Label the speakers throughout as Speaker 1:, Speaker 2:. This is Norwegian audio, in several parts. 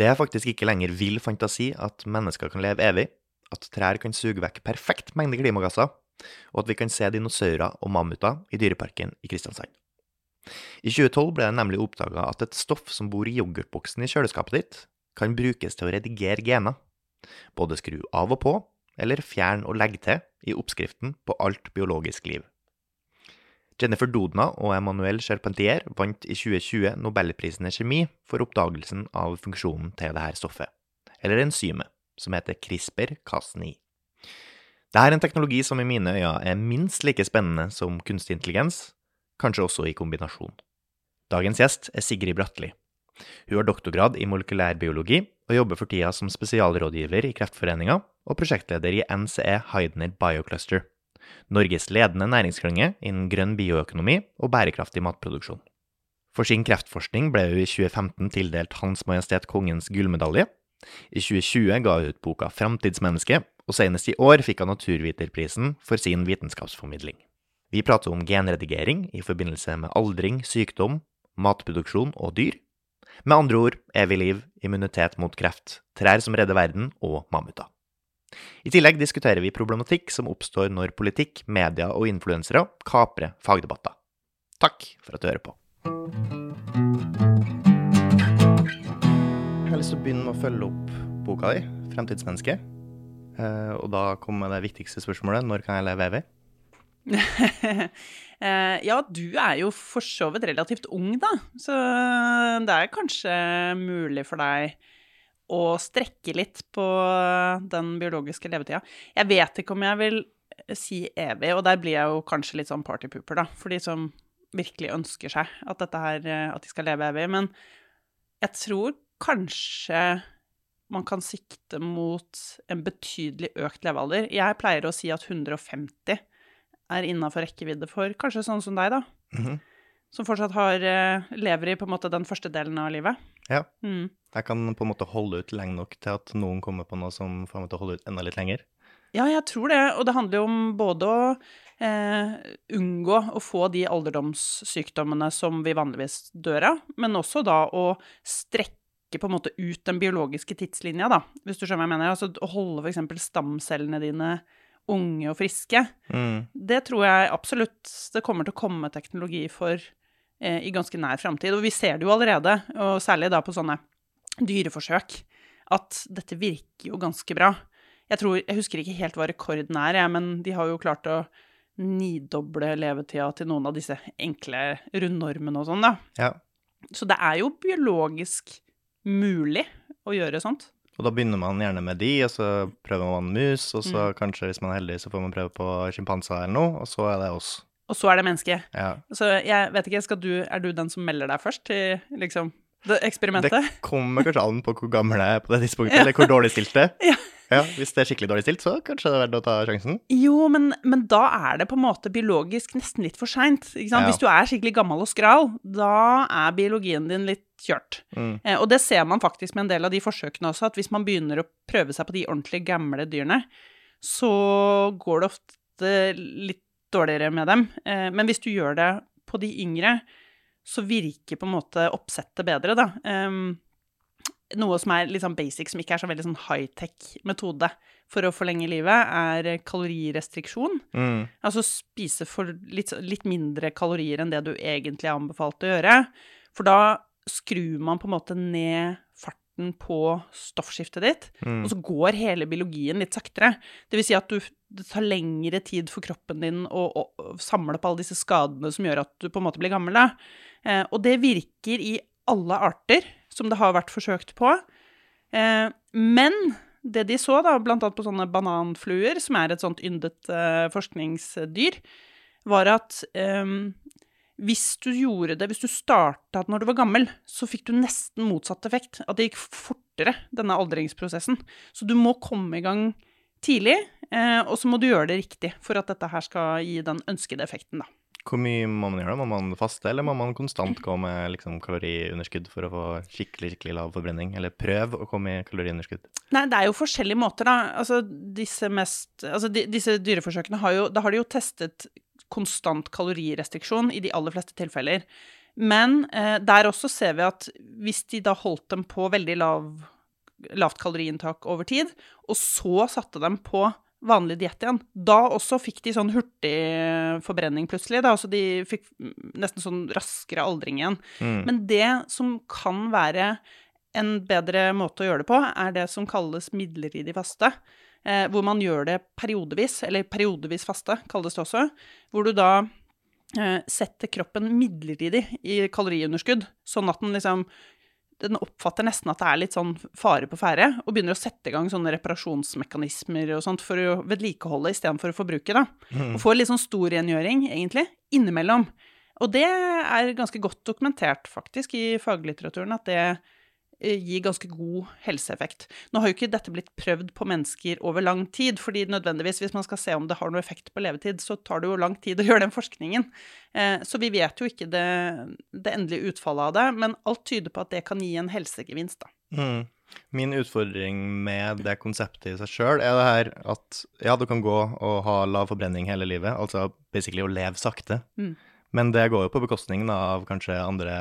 Speaker 1: Det er faktisk ikke lenger vill fantasi at mennesker kan leve evig, at trær kan suge vekk perfekt mengde klimagasser, og at vi kan se dinosaurer og mammuter i Dyreparken i Kristiansand. I 2012 ble det nemlig oppdaga at et stoff som bor i yoghurtboksen i kjøleskapet ditt, kan brukes til å redigere gener. Både skru av og på, eller fjern og legge til i oppskriften på alt biologisk liv. Jennifer Doudna og Emmanuel Charpentier vant i 2020 Nobelprisen i kjemi for oppdagelsen av funksjonen til dette stoffet, eller enzymet, som heter CRISPR-Cas9. Dette er en teknologi som i mine øyne er minst like spennende som kunstig intelligens, kanskje også i kombinasjon. Dagens gjest er Sigrid Bratli. Hun har doktorgrad i molekylærbiologi og jobber for tida som spesialrådgiver i Kreftforeninga og prosjektleder i NCE Heidner Biocluster, Norges ledende næringsklynge innen grønn bioøkonomi og bærekraftig matproduksjon. For sin kreftforskning ble hun i 2015 tildelt Hans Majestet Kongens gullmedalje. I 2020 ga hun ut boka Framtidsmennesket, og senest i år fikk hun Naturviterprisen for sin vitenskapsformidling. Vi prater om genredigering i forbindelse med aldring, sykdom, matproduksjon og dyr. Med andre ord evig liv, immunitet mot kreft, trær som redder verden og mammuter. I tillegg diskuterer vi problematikk som oppstår når politikk, media og influensere kaprer fagdebatter. Takk for at du hører på. Jeg har lyst til å begynne med å følge opp boka di, 'Fremtidsmenneske'. Eh, og da kommer det viktigste spørsmålet når kan jeg leve evig?
Speaker 2: Eh, ja, du er jo for så vidt relativt ung, da. Så det er kanskje mulig for deg å strekke litt på den biologiske levetida. Jeg vet ikke om jeg vil si evig, og der blir jeg jo kanskje litt sånn partypooper, da. For de som virkelig ønsker seg at, dette her, at de skal leve evig. Men jeg tror kanskje man kan sikte mot en betydelig økt levealder. Jeg pleier å si at 150 er innafor rekkevidde for kanskje sånn som deg, da.
Speaker 1: Mm -hmm.
Speaker 2: Som fortsatt har, eh, lever i på en måte den første delen av livet.
Speaker 1: Ja.
Speaker 2: Mm.
Speaker 1: Jeg kan på en måte holde ut lenge nok til at noen kommer på noe som får meg til å holde ut enda litt lenger.
Speaker 2: Ja, jeg tror det. Og det handler jo om både å eh, unngå å få de alderdomssykdommene som vi vanligvis dør av, men også da å strekke på en måte ut den biologiske tidslinja, da, hvis du skjønner hva jeg mener. Altså å holde f.eks. stamcellene dine unge og friske.
Speaker 1: Mm.
Speaker 2: Det tror jeg absolutt det kommer til å komme teknologi for eh, i ganske nær framtid. Og vi ser det jo allerede, og særlig da på sånne dyreforsøk, at dette virker jo ganske bra. Jeg, tror, jeg husker ikke helt hva rekorden er, jeg, men de har jo klart å nidoble levetida til noen av disse enkle rundnormene og sånn, da.
Speaker 1: Ja.
Speaker 2: Så det er jo biologisk mulig å gjøre sånt.
Speaker 1: Og da begynner man gjerne med de, og så prøver man mus, og så
Speaker 2: Mm.
Speaker 1: kanskje, hvis man er heldig, så får man prøve på sjimpanser eller noe, og så er det oss.
Speaker 2: Og så er det mennesket.
Speaker 1: Ja.
Speaker 2: Så jeg vet ikke, skal du, er du den som melder deg først til liksom det eksperimentet?
Speaker 1: Det kommer kanskje an på hvor gammel jeg er på det tidspunktet, eller hvor dårlig stilt det er.
Speaker 2: Ja.
Speaker 1: Ja, hvis det er skikkelig dårlig stilt, så kanskje det er verdt å ta sjansen.
Speaker 2: Jo, men, men da er det på en måte biologisk nesten litt for seint.
Speaker 1: Ja.
Speaker 2: Hvis du er skikkelig gammel og skral, da er biologien din litt kjørt.
Speaker 1: Mm.
Speaker 2: Eh, og det ser man faktisk med en del av de forsøkene også, at hvis man begynner å prøve seg på de ordentlig gamle dyrene, så går det ofte litt dårligere med dem. Eh, men hvis du gjør det på de yngre, så virker på en måte oppsettet bedre, da. Um, noe som er litt sånn basic, som ikke er så veldig sånn high-tech metode for å forlenge livet, er kalorirestriksjon.
Speaker 1: Mm.
Speaker 2: Altså spise for litt, litt mindre kalorier enn det du egentlig er anbefalt å gjøre. For da skrur man på en måte ned farten på stoffskiftet ditt,
Speaker 1: Mm.
Speaker 2: og så går hele biologien litt saktere. Det vil si at du, det tar lengre tid for kroppen din å, å, å samle opp alle disse skadene som gjør at du på en måte blir gammel. Eh, og det virker i alle arter som det har vært forsøkt på. Eh, men det de så, da, blant annet på sånne bananfluer, som er et sånt yndet eh, forskningsdyr, var at eh, hvis du gjorde det, hvis du starta når du var gammel, så fikk du nesten motsatt effekt. At det gikk fortere, denne aldringsprosessen. Så du må komme i gang tidlig, eh, og så må du gjøre det riktig for at dette her skal gi den ønskede effekten, da.
Speaker 1: Hvor mye må man gjøre? da? Må man faste, eller må man konstant gå med liksom, kaloriunderskudd for å få skikkelig skikkelig lav forbrenning? Eller prøve å komme i kaloriunderskudd?
Speaker 2: Nei, det er jo forskjellige måter, da. Altså, disse mest Altså, de, disse dyreforsøkene har jo Da har de jo testet konstant kalorirestriksjon i de aller fleste tilfeller. Men eh, der også ser vi at hvis de da holdt dem på veldig lav, lavt kaloriinntak over tid, og så satte dem på vanlig diett igjen, da også fikk de sånn hurtig forbrenning plutselig. Da. Altså de fikk nesten sånn raskere aldring igjen.
Speaker 1: Mm.
Speaker 2: Men det som kan være en bedre måte å gjøre det på, er det som kalles midlertidig faste. Eh, hvor man gjør det periodevis, eller periodevis faste, kalles det også. Hvor du da eh, setter kroppen midlertidig i kaloriunderskudd, sånn at den liksom den oppfatter nesten at det er litt sånn fare på ferde, og begynner å sette i gang sånne reparasjonsmekanismer og sånt for å vedlikeholde istedenfor å forbruke, da.
Speaker 1: Mm.
Speaker 2: Og får litt sånn stor rengjøring, egentlig, innimellom. Og det er ganske godt dokumentert, faktisk, i faglitteraturen, at det eh, gir ganske god helseeffekt. Nå har jo ikke dette blitt prøvd på mennesker over lang tid, fordi nødvendigvis hvis man skal se om det har noe effekt på levetid, så tar det jo lang tid å gjøre den forskningen. Eh, Så vi vet jo ikke det, det endelige utfallet av det, men alt tyder på at det kan gi en helsegevinst, da.
Speaker 1: Mm. Min utfordring med det konseptet i seg sjøl er det her at ja, du kan gå og ha lav forbrenning hele livet, altså basically å leve sakte.
Speaker 2: Mm.
Speaker 1: Men det går jo på bekostning av kanskje andre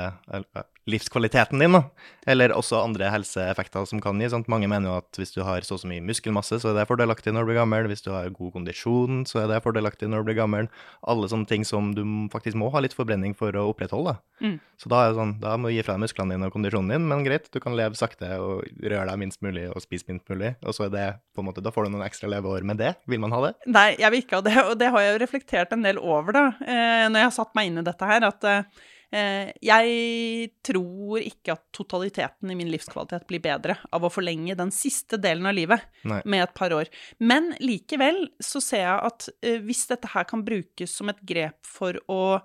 Speaker 1: livskvaliteten din, da. Eller også andre helseeffekter som kan gi. Sant? Mange mener jo at hvis du har så og så mye muskelmasse, så er det fordelaktig når du blir gammel. Hvis du har god kondisjon, så er det fordelaktig når du blir gammel. Alle sånne ting som du faktisk må ha litt forbrenning for å opprettholde.
Speaker 2: Mm.
Speaker 1: Så da er det sånn, da må du gi fra deg musklene dine og kondisjonen din, men greit, du kan leve sakte og røre deg minst mulig og spise minst mulig. Og så er det på en måte, da får du noen ekstra leveår med det. Vil man ha det?
Speaker 2: Nei, jeg vil ikke ha det, og det har jeg jo reflektert en del over, da, eh, når jeg har satt meg inn i dette her, at eh, jeg tror ikke at totaliteten i min livskvalitet blir bedre av å forlenge den siste delen av livet
Speaker 1: Nei.
Speaker 2: med et par år. Men likevel så ser jeg at eh, hvis dette her kan brukes som et grep for å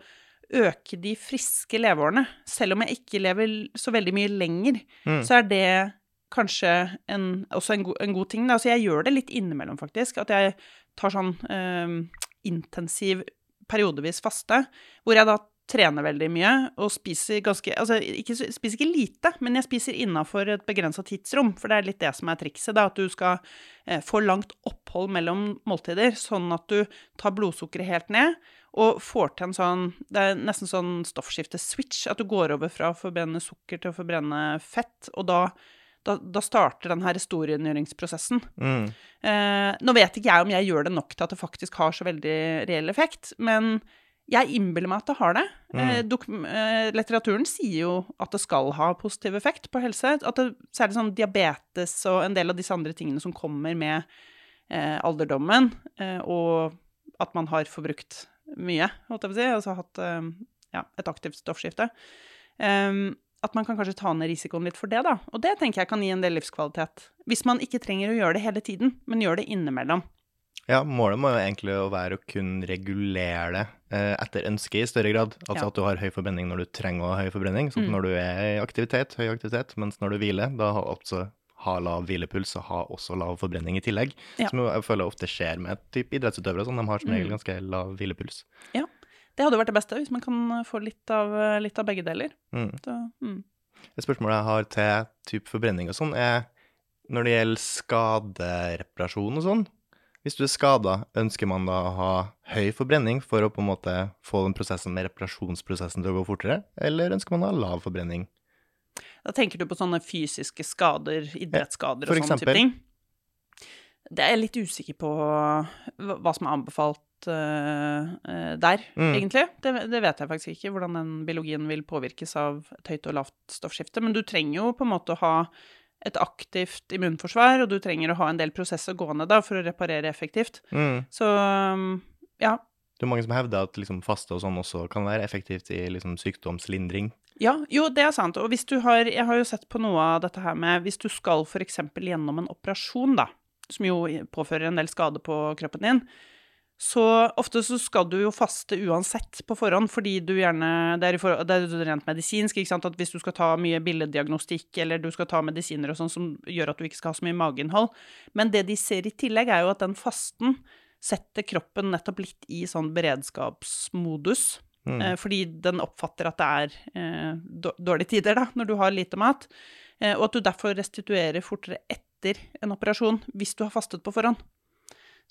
Speaker 2: øke de friske leveårene, selv om jeg ikke lever så veldig mye lenger,
Speaker 1: Mm.
Speaker 2: så er det kanskje en, også en, go en god ting. Altså, jeg gjør det litt innimellom, faktisk. At jeg tar sånn øh, intensiv periodevis faste, hvor jeg da trener veldig mye og spiser ganske Altså, ikke, spiser ikke lite, men jeg spiser innafor et begrensa tidsrom, for det er litt det som er trikset, da, at du skal eh, få langt opphold mellom måltider, sånn at du tar blodsukkeret helt ned, og får til en sånn Det er nesten sånn stoffskifte-switch, at du går over fra å forbrenne sukker til å forbrenne fett, og da da, da starter den her historiegjøringsprosessen.
Speaker 1: Mm.
Speaker 2: Eh, nå vet ikke jeg om jeg gjør det nok til at det faktisk har så veldig reell effekt, men jeg innbiller meg at det har det. Eh,
Speaker 1: Mm.
Speaker 2: eh, litteraturen sier jo at det skal ha positiv effekt på helse. At det, særlig sånn diabetes og en del av disse andre tingene som kommer med eh, alderdommen, eh, og at man har forbrukt mye, holdt jeg på å si, altså hatt eh, ja, et aktivt stoffskifte. Um, at man kan kanskje ta ned risikoen litt for det, da. Og det tenker jeg kan gi en del livskvalitet. Hvis man ikke trenger å gjøre det hele tiden, men gjør det innimellom.
Speaker 1: Ja, målet må jo egentlig være å kunne regulere det eh, etter ønske i større grad. Altså
Speaker 2: Ja.
Speaker 1: at du har høy forbrenning når du trenger å ha høy forbrenning. Sånn
Speaker 2: Mm.
Speaker 1: når du er i aktivitet, høy aktivitet, mens når du hviler, da har også ha lav hvilepuls og ha også lav forbrenning i tillegg.
Speaker 2: Ja.
Speaker 1: Som jeg føler ofte skjer med typ idrettsutøvere. Sånn, de har som regel
Speaker 2: Mm.
Speaker 1: ganske lav hvilepuls.
Speaker 2: Ja, Det hadde vært det beste, hvis man kan få litt av, litt av begge deler.
Speaker 1: Mm.
Speaker 2: Så, mm.
Speaker 1: Et spørsmål jeg har til typ forbrenning og sånn, er når det gjelder skadereparasjon og sånn. Hvis du er skada, ønsker man da å ha høy forbrenning for å på en måte få den prosessen med reparasjonsprosessen til å gå fortere, eller ønsker man å ha lav forbrenning?
Speaker 2: Da tenker du på sånne fysiske skader, idrettsskader og sånne type ting? Det er jeg litt usikker på hva hva som er anbefalt eh, eh, der,
Speaker 1: Mm.
Speaker 2: egentlig. Det, det vet jeg faktisk ikke, hvordan den biologien vil påvirkes av et høyt og lavt stoffskifte. Men du trenger jo på en måte å ha et aktivt immunforsvar, og du trenger å ha en del prosesser gående da for å reparere effektivt.
Speaker 1: Mm.
Speaker 2: Så um, ja.
Speaker 1: Det er mange som hevder at liksom faste og sånn også kan være effektivt i liksom sykdomslindring.
Speaker 2: Ja, jo, det er sant. Og hvis du har Jeg har jo sett på noe av dette her med Hvis du skal f.eks. gjennom en operasjon, da, som jo påfører en del skade på kroppen din, så ofte så skal du jo faste uansett på forhånd, fordi du gjerne Det er, i for, det er rent medisinsk, ikke sant, at hvis du skal ta mye billeddiagnostikk, eller du skal ta medisiner og sånn som gjør at du ikke skal ha så mye mageinnhold Men det de ser i tillegg, er jo at den fasten setter kroppen nettopp litt i sånn beredskapsmodus.
Speaker 1: Mm.
Speaker 2: Eh, fordi den oppfatter at det er eh, dårlige tider, da, når du har lite mat. Eh, og at du derfor restituerer fortere etter en operasjon hvis du har fastet på forhånd.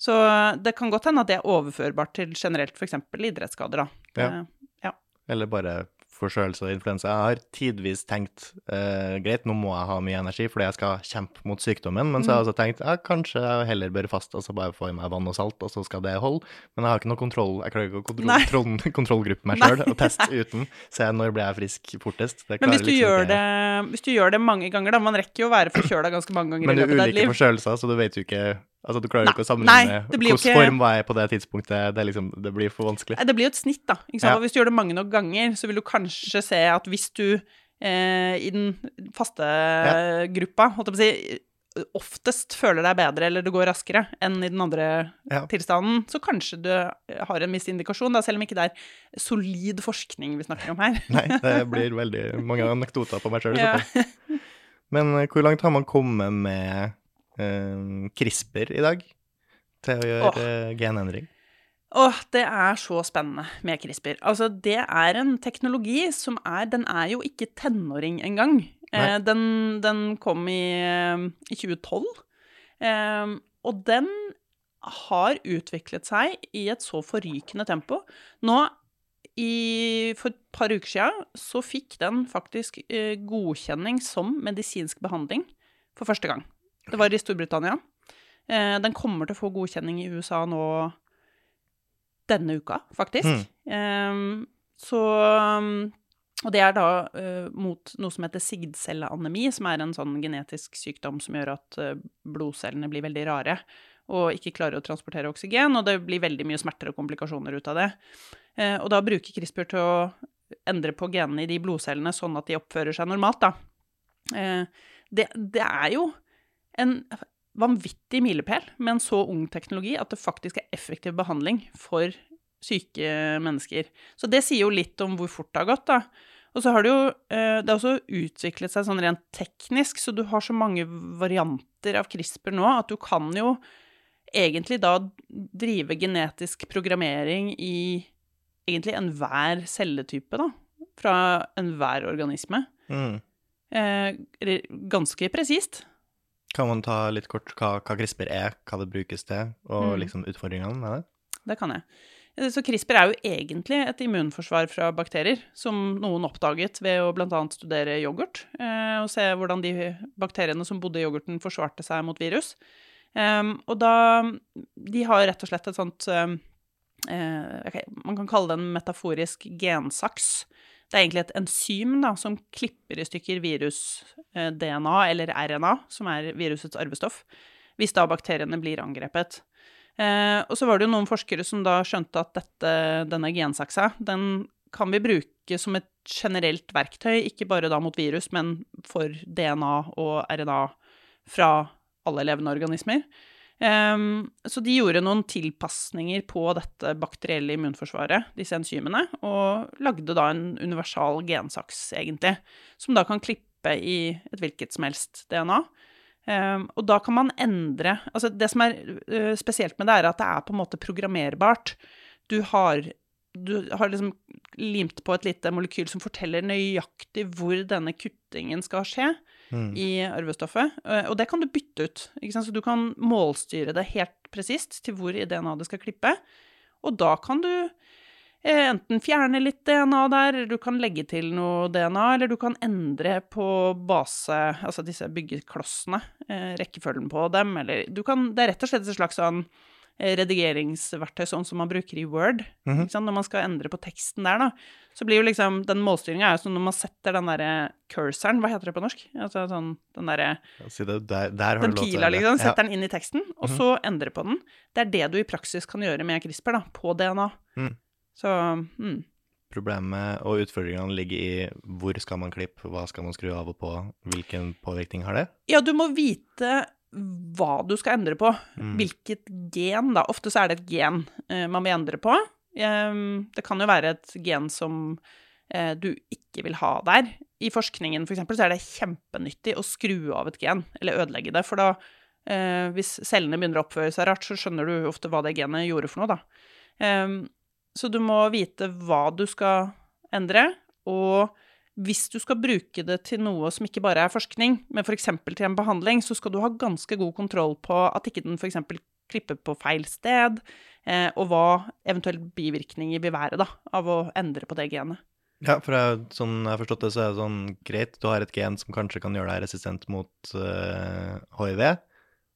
Speaker 2: Så det kan godt hende at det er overførbart til generelt f.eks. idrettsskader, da.
Speaker 1: Ja.
Speaker 2: Eh, ja.
Speaker 1: Eller bare forkjølelse og influensa. Jeg har tidvis tenkt eh, greit, nå må jeg ha mye energi fordi jeg skal kjempe mot sykdommen, men så har jeg også tenkt ja, kanskje jeg heller bør faste og så bare få i meg vann og salt, og så skal det holde. Men jeg har ikke noe kontroll, jeg klarer ikke å kontroll, kontroll, kontrollgruppe meg sjøl og teste uten. Se når blir jeg frisk fortest. Det
Speaker 2: Men hvis du,
Speaker 1: liksom
Speaker 2: gjør det, hvis du gjør det mange ganger, da Man rekker jo å være forkjøla ganske mange ganger
Speaker 1: Men
Speaker 2: i
Speaker 1: det er
Speaker 2: løpet av et
Speaker 1: ulike
Speaker 2: liv.
Speaker 1: forkjølelser, så du vet jo ikke Altså, du klarer jo
Speaker 2: Nei,
Speaker 1: ikke å sammenligne
Speaker 2: nei,
Speaker 1: hvordan
Speaker 2: ikke-
Speaker 1: form var jeg på det tidspunktet. Det, liksom, det blir for vanskelig.
Speaker 2: Det blir jo et snitt, da.
Speaker 1: Ja.
Speaker 2: Hvis du gjør det mange nok ganger, så vil du kanskje se at hvis du eh, i den faste gruppa, holdt jeg på å si, oftest føler deg bedre eller det går raskere enn i den andre
Speaker 1: Ja.
Speaker 2: tilstanden, så kanskje du har en viss indikasjon, da, selv om ikke det er solid forskning vi snakker om her.
Speaker 1: Nei, det blir veldig mange anekdoter på meg sjøl.
Speaker 2: Ja.
Speaker 1: Men eh, hvor langt har man kommet med eh, CRISPR i dag til å gjøre
Speaker 2: Åh.
Speaker 1: eh, genendring?
Speaker 2: Åh, det er så spennende med CRISPR. Altså, det er en teknologi som er Den er jo ikke tenåring engang. Eh, den, den kom i, eh, i 2012. Eh, og den har utviklet seg i et så forrykende tempo. Nå, i, for et par uker siden, så fikk den faktisk eh, godkjenning som medisinsk behandling for første gang. Det var i Storbritannia. Eh, den kommer til å få godkjenning i USA nå denne uka, faktisk.
Speaker 1: Mm.
Speaker 2: Eh, så Og det er da eh, mot noe som heter sigdcelleanemi, som er en sånn genetisk sykdom som gjør at eh, blodcellene blir veldig rare og ikke klarer å transportere oksygen, og det blir veldig mye smerter og komplikasjoner ut av det. Eh, og da bruker CRISPR til å endre på genene i de blodcellene sånn at de oppfører seg normalt, da. Eh, det, det er jo en vanvittig milepæl med en så ung teknologi at det faktisk er effektiv behandling for syke mennesker. Så det sier jo litt om hvor fort det har gått, da. Og så har det jo eh, Det har også utviklet seg sånn rent teknisk, så du har så mange varianter av CRISPR nå at du kan jo egentlig da drive genetisk programmering i egentlig enhver celletype, da. Fra enhver organisme.
Speaker 1: Mm.
Speaker 2: Eh, ganske presist.
Speaker 1: Kan man ta litt kort hva, hva CRISPR er, hva det brukes til, og
Speaker 2: Mm.
Speaker 1: liksom utfordringene med det?
Speaker 2: Det kan jeg. Eh, Så CRISPR er jo egentlig et immunforsvar fra bakterier, som noen oppdaget ved å bl.a. studere yoghurt, eh, og se hvordan de bakteriene som bodde i yoghurten, forsvarte seg mot virus. Og da De har rett og slett et sånt em, eh, Man kan kalle det en metaforisk gensaks. Det er egentlig et enzym da, som klipper i stykker virus-DNA, eller RNA, som er virusets arvestoff, hvis da bakteriene blir angrepet. Eh, og så var det jo noen forskere som da skjønte at dette, denne gensaksa, den kan vi bruke som et generelt verktøy, ikke bare da mot virus, men for DNA og RNA fra alle levende organismer. Ehm, så de gjorde noen tilpasninger på dette bakterielle immunforsvaret, disse enzymene, og lagde da en universal gensaks, egentlig, som da kan klippe i et hvilket som helst DNA. Um, og da kan man endre Altså, det som er uh, spesielt med det, er at det er på en måte programmerbart. Du har du har liksom limt på et lite molekyl som forteller nøyaktig hvor denne kuttingen skal skje
Speaker 1: Mm.
Speaker 2: i arvestoffet, eh, og det kan du bytte ut. Ikke sant? Så du kan målstyre det helt presist til hvor i DNA det skal klippe, og da kan du eh, enten fjerne litt DNA der, eller du kan legge til noe DNA, eller du kan endre på base, altså disse byggeklossene, eh, rekkefølgen på dem, eller du kan Det er rett og slett et slags sånn redigeringsverktøy, sånn som man bruker i Word. Ikke sant? Når man skal endre på teksten der, da, så blir jo liksom Den målstyringa er jo sånn når man setter den derre cursoren, hva heter det på norsk? Altså sånn den derre
Speaker 1: Si der, der
Speaker 2: Den pila,
Speaker 1: liksom.
Speaker 2: liksom.
Speaker 1: Ja.
Speaker 2: Setter den inn i teksten, og så endre på den. Det er det du i praksis kan gjøre med CRISPR, da, på DNA.
Speaker 1: Mm.
Speaker 2: Så mm.
Speaker 1: Problemet og utfordringene ligger i hvor skal man klippe, hva skal man skru av og på, hvilken påvirkning har det?
Speaker 2: Ja, du må vite hva du skal endre på.
Speaker 1: Mm.
Speaker 2: Hvilket gen, da. Ofte så er det et gen eh, man vil endre på. Ehm, det kan jo være et gen som eh, du ikke vil ha der. I forskningen, for eksempel, så er det kjempenyttig å skru av et gen, eller ødelegge det. For da, eh, hvis cellene begynner å oppføre seg rart, så skjønner du ofte hva det genet gjorde for noe, da. Ehm, så du må vite hva du skal endre, og hvis du skal bruke det til noe som ikke bare er forskning, men f.eks. til en behandling, så skal du ha ganske god kontroll på at ikke den f.eks. klipper på feil sted, eh, og hva eventuelt bivirkninger vil være da, av å endre på det genet.
Speaker 1: Ja, for jeg, sånn jeg har forstått det, så er det sånn greit, du har et gen som kanskje kan gjøre deg resistent mot uh, hiv,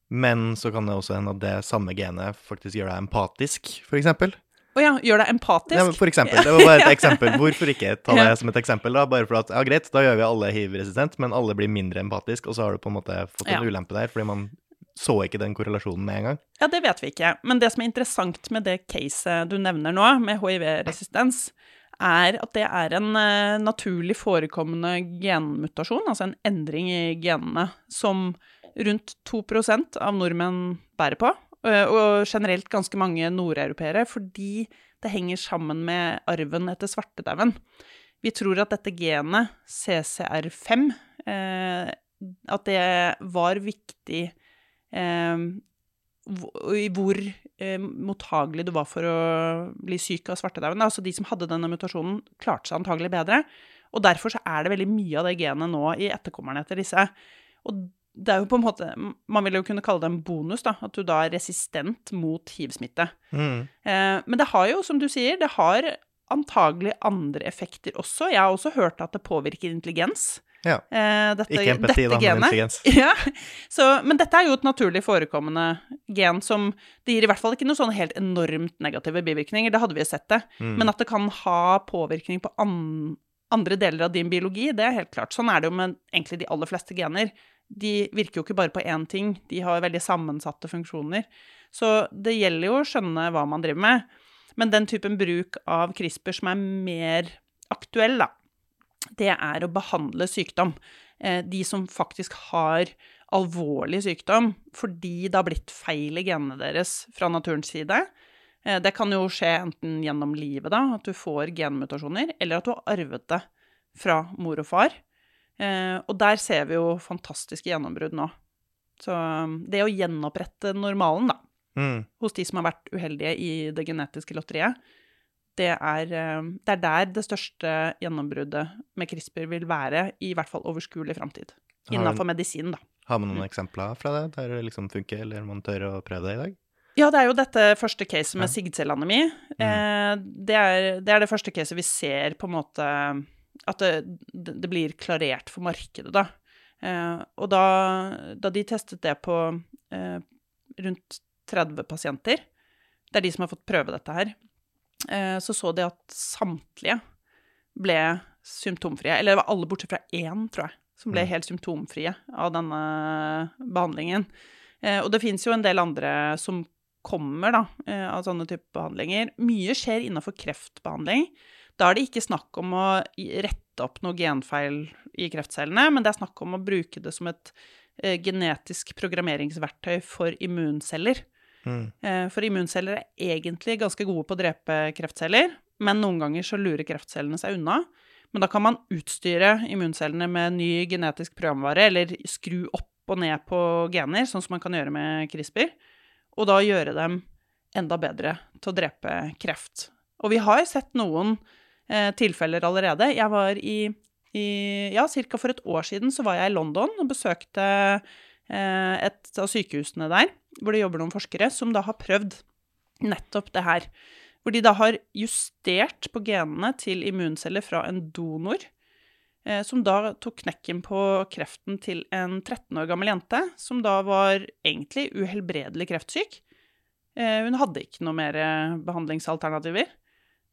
Speaker 1: men så kan det også hende at det samme genet faktisk gjør deg empatisk, for eksempel.
Speaker 2: oh ja, gjør deg empatisk?
Speaker 1: Ja, for eksempel. Det var bare et eksempel. Hvorfor ikke ta det som et eksempel, da? Bare for at ja, greit, da gjør vi alle hiv-resistent, men alle blir mindre empatisk, og så har du på en måte fått en
Speaker 2: Ja.
Speaker 1: ulempe der, fordi man så ikke den korrelasjonen med en gang.
Speaker 2: Ja, det vet vi ikke. Men det som er interessant med det caset du nevner nå, med hiv-resistens, er at det er en uh, naturlig forekommende genmutasjon, altså en endring i genene, som rundt 2% av nordmenn bærer på. Eh, Og generelt ganske mange nordeuropeere, fordi det henger sammen med arven etter svartedauden. Vi tror at dette genet, CCR5, eh, at det var viktig eh, hvor- mottagelig du var for å bli syk av svartedauden. Altså de som hadde denne mutasjonen, klarte seg antagelig bedre. Og derfor så er det veldig mye av det genet nå i etterkommerne etter disse. Og det er jo på en måte Man vil jo kunne kalle det en bonus, da. At du da er resistent mot hiv-smitte.
Speaker 1: Mm.
Speaker 2: Eh, men det har jo, som du sier, det har antagelig andre effekter også. Jeg har også hørt at det påvirker intelligens.
Speaker 1: Ja.
Speaker 2: Eh, dette,
Speaker 1: Ikke empati,
Speaker 2: dette
Speaker 1: da, men intelligens.
Speaker 2: Ja, så, men dette er jo et naturlig forekommende gen som Det gir i hvert fall ikke noen sånne helt enormt negative bivirkninger, det hadde vi jo sett det.
Speaker 1: Mm.
Speaker 2: Men at det kan ha påvirkning på an, andre deler av din biologi, det er helt klart. Sånn er det jo med egentlig de aller fleste gener. De virker jo ikke bare på én ting, de har veldig sammensatte funksjoner. Så det gjelder jo å skjønne hva man driver med. Men den typen bruk av CRISPR som er mer aktuell, da, det er å behandle sykdom. Eh, de som faktisk har alvorlig sykdom fordi det har blitt feil i genene deres fra naturens side. Eh, det kan jo skje enten gjennom livet, da, at du får genmutasjoner, eller at du har arvet det fra mor og far. Eh, og der ser vi jo fantastiske gjennombrudd nå. Så um, det å gjenopprette normalen, da,
Speaker 1: Mm.
Speaker 2: hos de som har vært uheldige i det genetiske lotteriet, det er, eh, det er der det største gjennombruddet med CRISPR vil være, i hvert fall overskuelig framtid. Innafor medisin, da.
Speaker 1: Har man noen eksempler fra det, der det liksom funker, eller man tør å prøve det i dag?
Speaker 2: Ja, det er jo dette første caset med
Speaker 1: Ja.
Speaker 2: sigdcellanemi. Eh, det, det er det første caset vi ser på en måte At det, det blir klarert for markedet, da. Eh, og da, da de testet det på eh, rundt 30 pasienter, det er de som har fått prøve dette her, eh, så så de at samtlige ble symptomfrie. Eller det var alle bortsett fra én, tror jeg, som ble
Speaker 1: Mm.
Speaker 2: helt symptomfrie av denne behandlingen. Eh, og det fins jo en del andre som kommer da, eh, av sånne type behandlinger. Mye skjer innenfor kreftbehandling. Da er det ikke snakk om å rette opp noe genfeil i kreftcellene, men det er snakk om å bruke det som et eh, genetisk programmeringsverktøy for immunceller.
Speaker 1: Mm.
Speaker 2: Eh, For immunceller er egentlig ganske gode på å drepe kreftceller, men noen ganger så lurer kreftcellene seg unna. Men da kan man utstyre immuncellene med ny genetisk programvare, eller skru opp og ned på gener, sånn som man kan gjøre med CRISPR, og da gjøre dem enda bedre til å drepe kreft. Og vi har sett noen eh, tilfeller allerede. Jeg var i, i Ja, ca. for et år siden så var jeg i London og besøkte eh, et av sykehusene der, hvor det jobber noen forskere som da har prøvd nettopp det her. Hvor de da har justert på genene til immunceller fra en donor, eh, som da tok knekken på kreften til en 13 år gammel jente, som da var egentlig uhelbredelig kreftsyk. Eh, hun hadde ikke noe mer eh, behandlingsalternativer.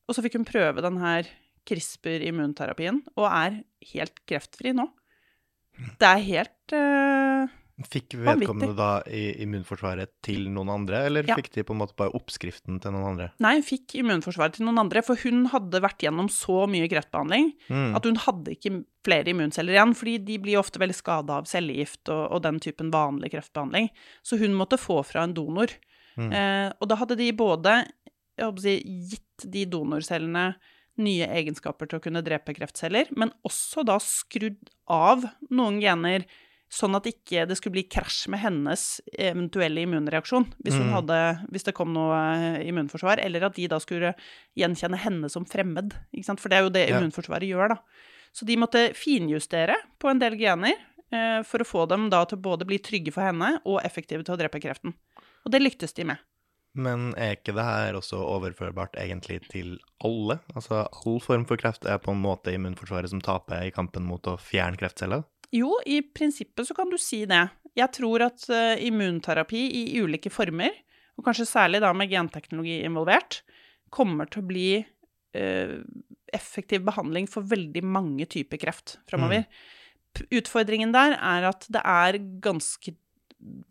Speaker 2: Og så fikk hun prøve den her CRISPR-immunterapien, og er helt kreftfri nå. Det er helt uh,
Speaker 1: Fikk
Speaker 2: Vanvittig.
Speaker 1: vedkommende da i immunforsvaret til noen andre, eller
Speaker 2: Ja.
Speaker 1: fikk de på en måte bare oppskriften til noen andre?
Speaker 2: Nei, hun fikk immunforsvaret til noen andre, for hun hadde vært gjennom så mye kreftbehandling
Speaker 1: Mm.
Speaker 2: at hun hadde ikke flere immunceller igjen, fordi de blir ofte veldig skada av cellegift og, og den typen vanlig kreftbehandling. Så hun måtte få fra en donor.
Speaker 1: Mm.
Speaker 2: Eh, og da hadde de både jeg håper å si, gitt de donorcellene nye egenskaper til å kunne drepe kreftceller, men også da skrudd av noen gener, sånn at ikke det skulle bli krasj med hennes eventuelle immunreaksjon hvis,
Speaker 1: Mm.
Speaker 2: hadde, hvis det kom noe eh, immunforsvar, eller at de da skulle gjenkjenne henne som fremmed. For det er jo det
Speaker 1: Ja.
Speaker 2: immunforsvaret gjør, da. Så de måtte finjustere på en del gener eh, for å få dem da til å både bli trygge for henne og effektive til å drepe kreften. Og det lyktes de med.
Speaker 1: Men er ikke det her også overførbart egentlig til alle? Altså all form for kreft er på en måte immunforsvaret som taper i kampen mot å fjerne kreftceller?
Speaker 2: Jo, i prinsippet så kan du si det. Jeg tror at uh, immunterapi i ulike former, og kanskje særlig da med genteknologi involvert, kommer til å bli uh, effektiv behandling for veldig mange typer kreft framover. Mm. Utfordringen der er at det er ganske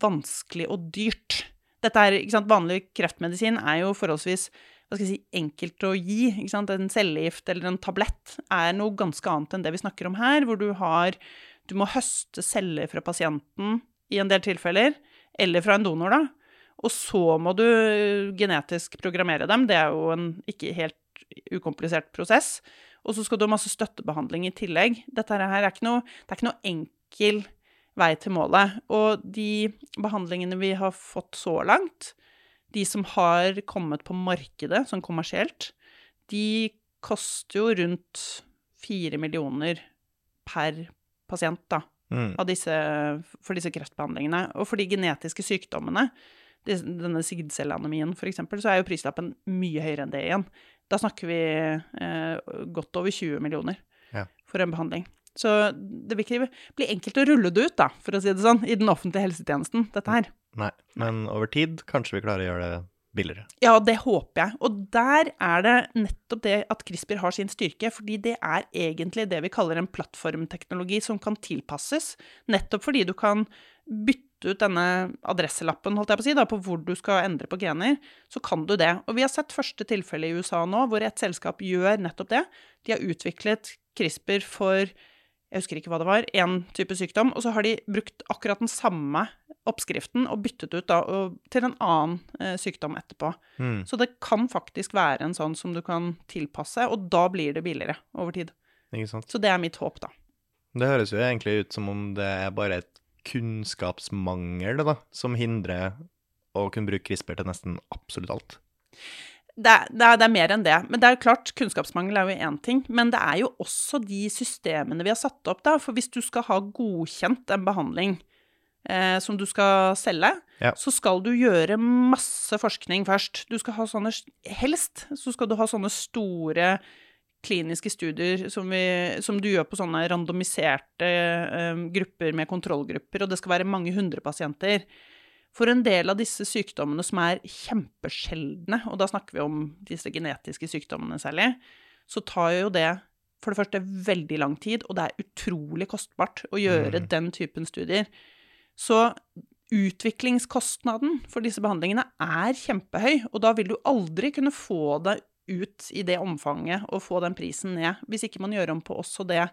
Speaker 2: vanskelig og dyrt. Dette er, ikke sant, Vanlig kreftmedisin er jo forholdsvis hva skal jeg si, enkelt å gi. Ikke sant? En cellegift eller en tablett er noe ganske annet enn det vi snakker om her, hvor du har Du må høste celler fra pasienten i en del tilfeller, eller fra en donor, da. Og så må du genetisk programmere dem. Det er jo en ikke helt ukomplisert prosess. Og så skal du ha masse støttebehandling i tillegg. Dette her er ikke noe, det er ikke noe enkel vei til målet. Og de behandlingene vi har fått så langt, de som har kommet på markedet sånn kommersielt, de koster jo rundt fire millioner per pasient, da. Mm. Disse, for disse kreftbehandlingene. Og for de genetiske sykdommene, denne sigdcelleanemien f.eks., så er jo prislappen mye høyere enn det igjen. Da snakker vi eh, godt over 20 millioner ja. for en behandling. Så det blir ikke bli enkelt å rulle det ut, da, for å si det sånn, i den offentlige helsetjenesten, dette her.
Speaker 1: Nei, men over tid kanskje vi klarer å gjøre det billigere.
Speaker 2: Ja, det håper jeg. Og der er det nettopp det at CRISPR har sin styrke, fordi det er egentlig det vi kaller en plattformteknologi som kan tilpasses, nettopp fordi du kan bytte ut denne adresselappen, holdt jeg på å si, da, på hvor du skal endre på gener, så kan du det. Og vi har sett første tilfelle i USA nå, hvor et selskap gjør nettopp det. De har utviklet CRISPR for jeg husker ikke hva det var, én type sykdom. Og så har de brukt akkurat den samme oppskriften og byttet ut da, og, til en annen eh, sykdom etterpå. Mm. Så det kan faktisk være en sånn som du kan tilpasse, og da blir det billigere over tid. Så det er mitt håp, da.
Speaker 1: Det høres jo egentlig ut som om det er bare et kunnskapsmangel da, som hindrer å kunne bruke CRISPR til nesten absolutt alt
Speaker 2: det, det, er, det, er, mer enn det. Men det er klart, kunnskapsmangel er jo én ting. Men det er jo også de systemene vi har satt opp, da. For hvis du skal ha godkjent en behandling eh, som du skal selge, ja. så skal du gjøre masse forskning først. Du skal ha sånne Helst så skal du ha sånne store kliniske studier som, vi, som du gjør på sånne randomiserte eh, grupper med kontrollgrupper, og det skal være mange hundre pasienter. For en del av disse sykdommene som er kjempesjeldne, og da snakker vi om disse genetiske sykdommene særlig, så tar jo det for det første veldig lang tid, og det er utrolig kostbart å gjøre mm. den typen studier. Så utviklingskostnaden for disse behandlingene er kjempehøy, og da vil du aldri kunne få det ut i det omfanget og få den prisen ned, hvis ikke man gjør om på også det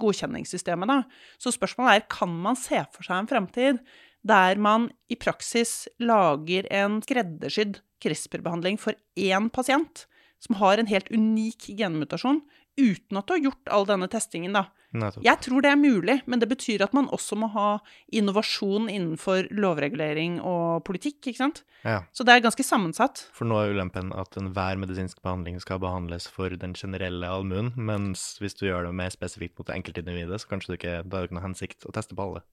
Speaker 2: godkjenningssystemet, da. Så spørsmålet er, kan man se for seg en fremtid der man i praksis lager en skreddersydd CRISPR-behandling for én pasient som har en helt unik genmutasjon, uten at du har gjort all denne testingen, da. Jeg tror det er mulig, men det betyr at man også må ha innovasjon innenfor lovregulering og politikk, ikke sant. Ja. Så det er ganske sammensatt.
Speaker 1: For nå er ulempen at enhver medisinsk behandling skal behandles for den generelle allmuen, mens hvis du gjør det mer spesifikt mot det enkeltindividet, så kanskje det ikke, da er det ikke noe hensikt å teste på alle.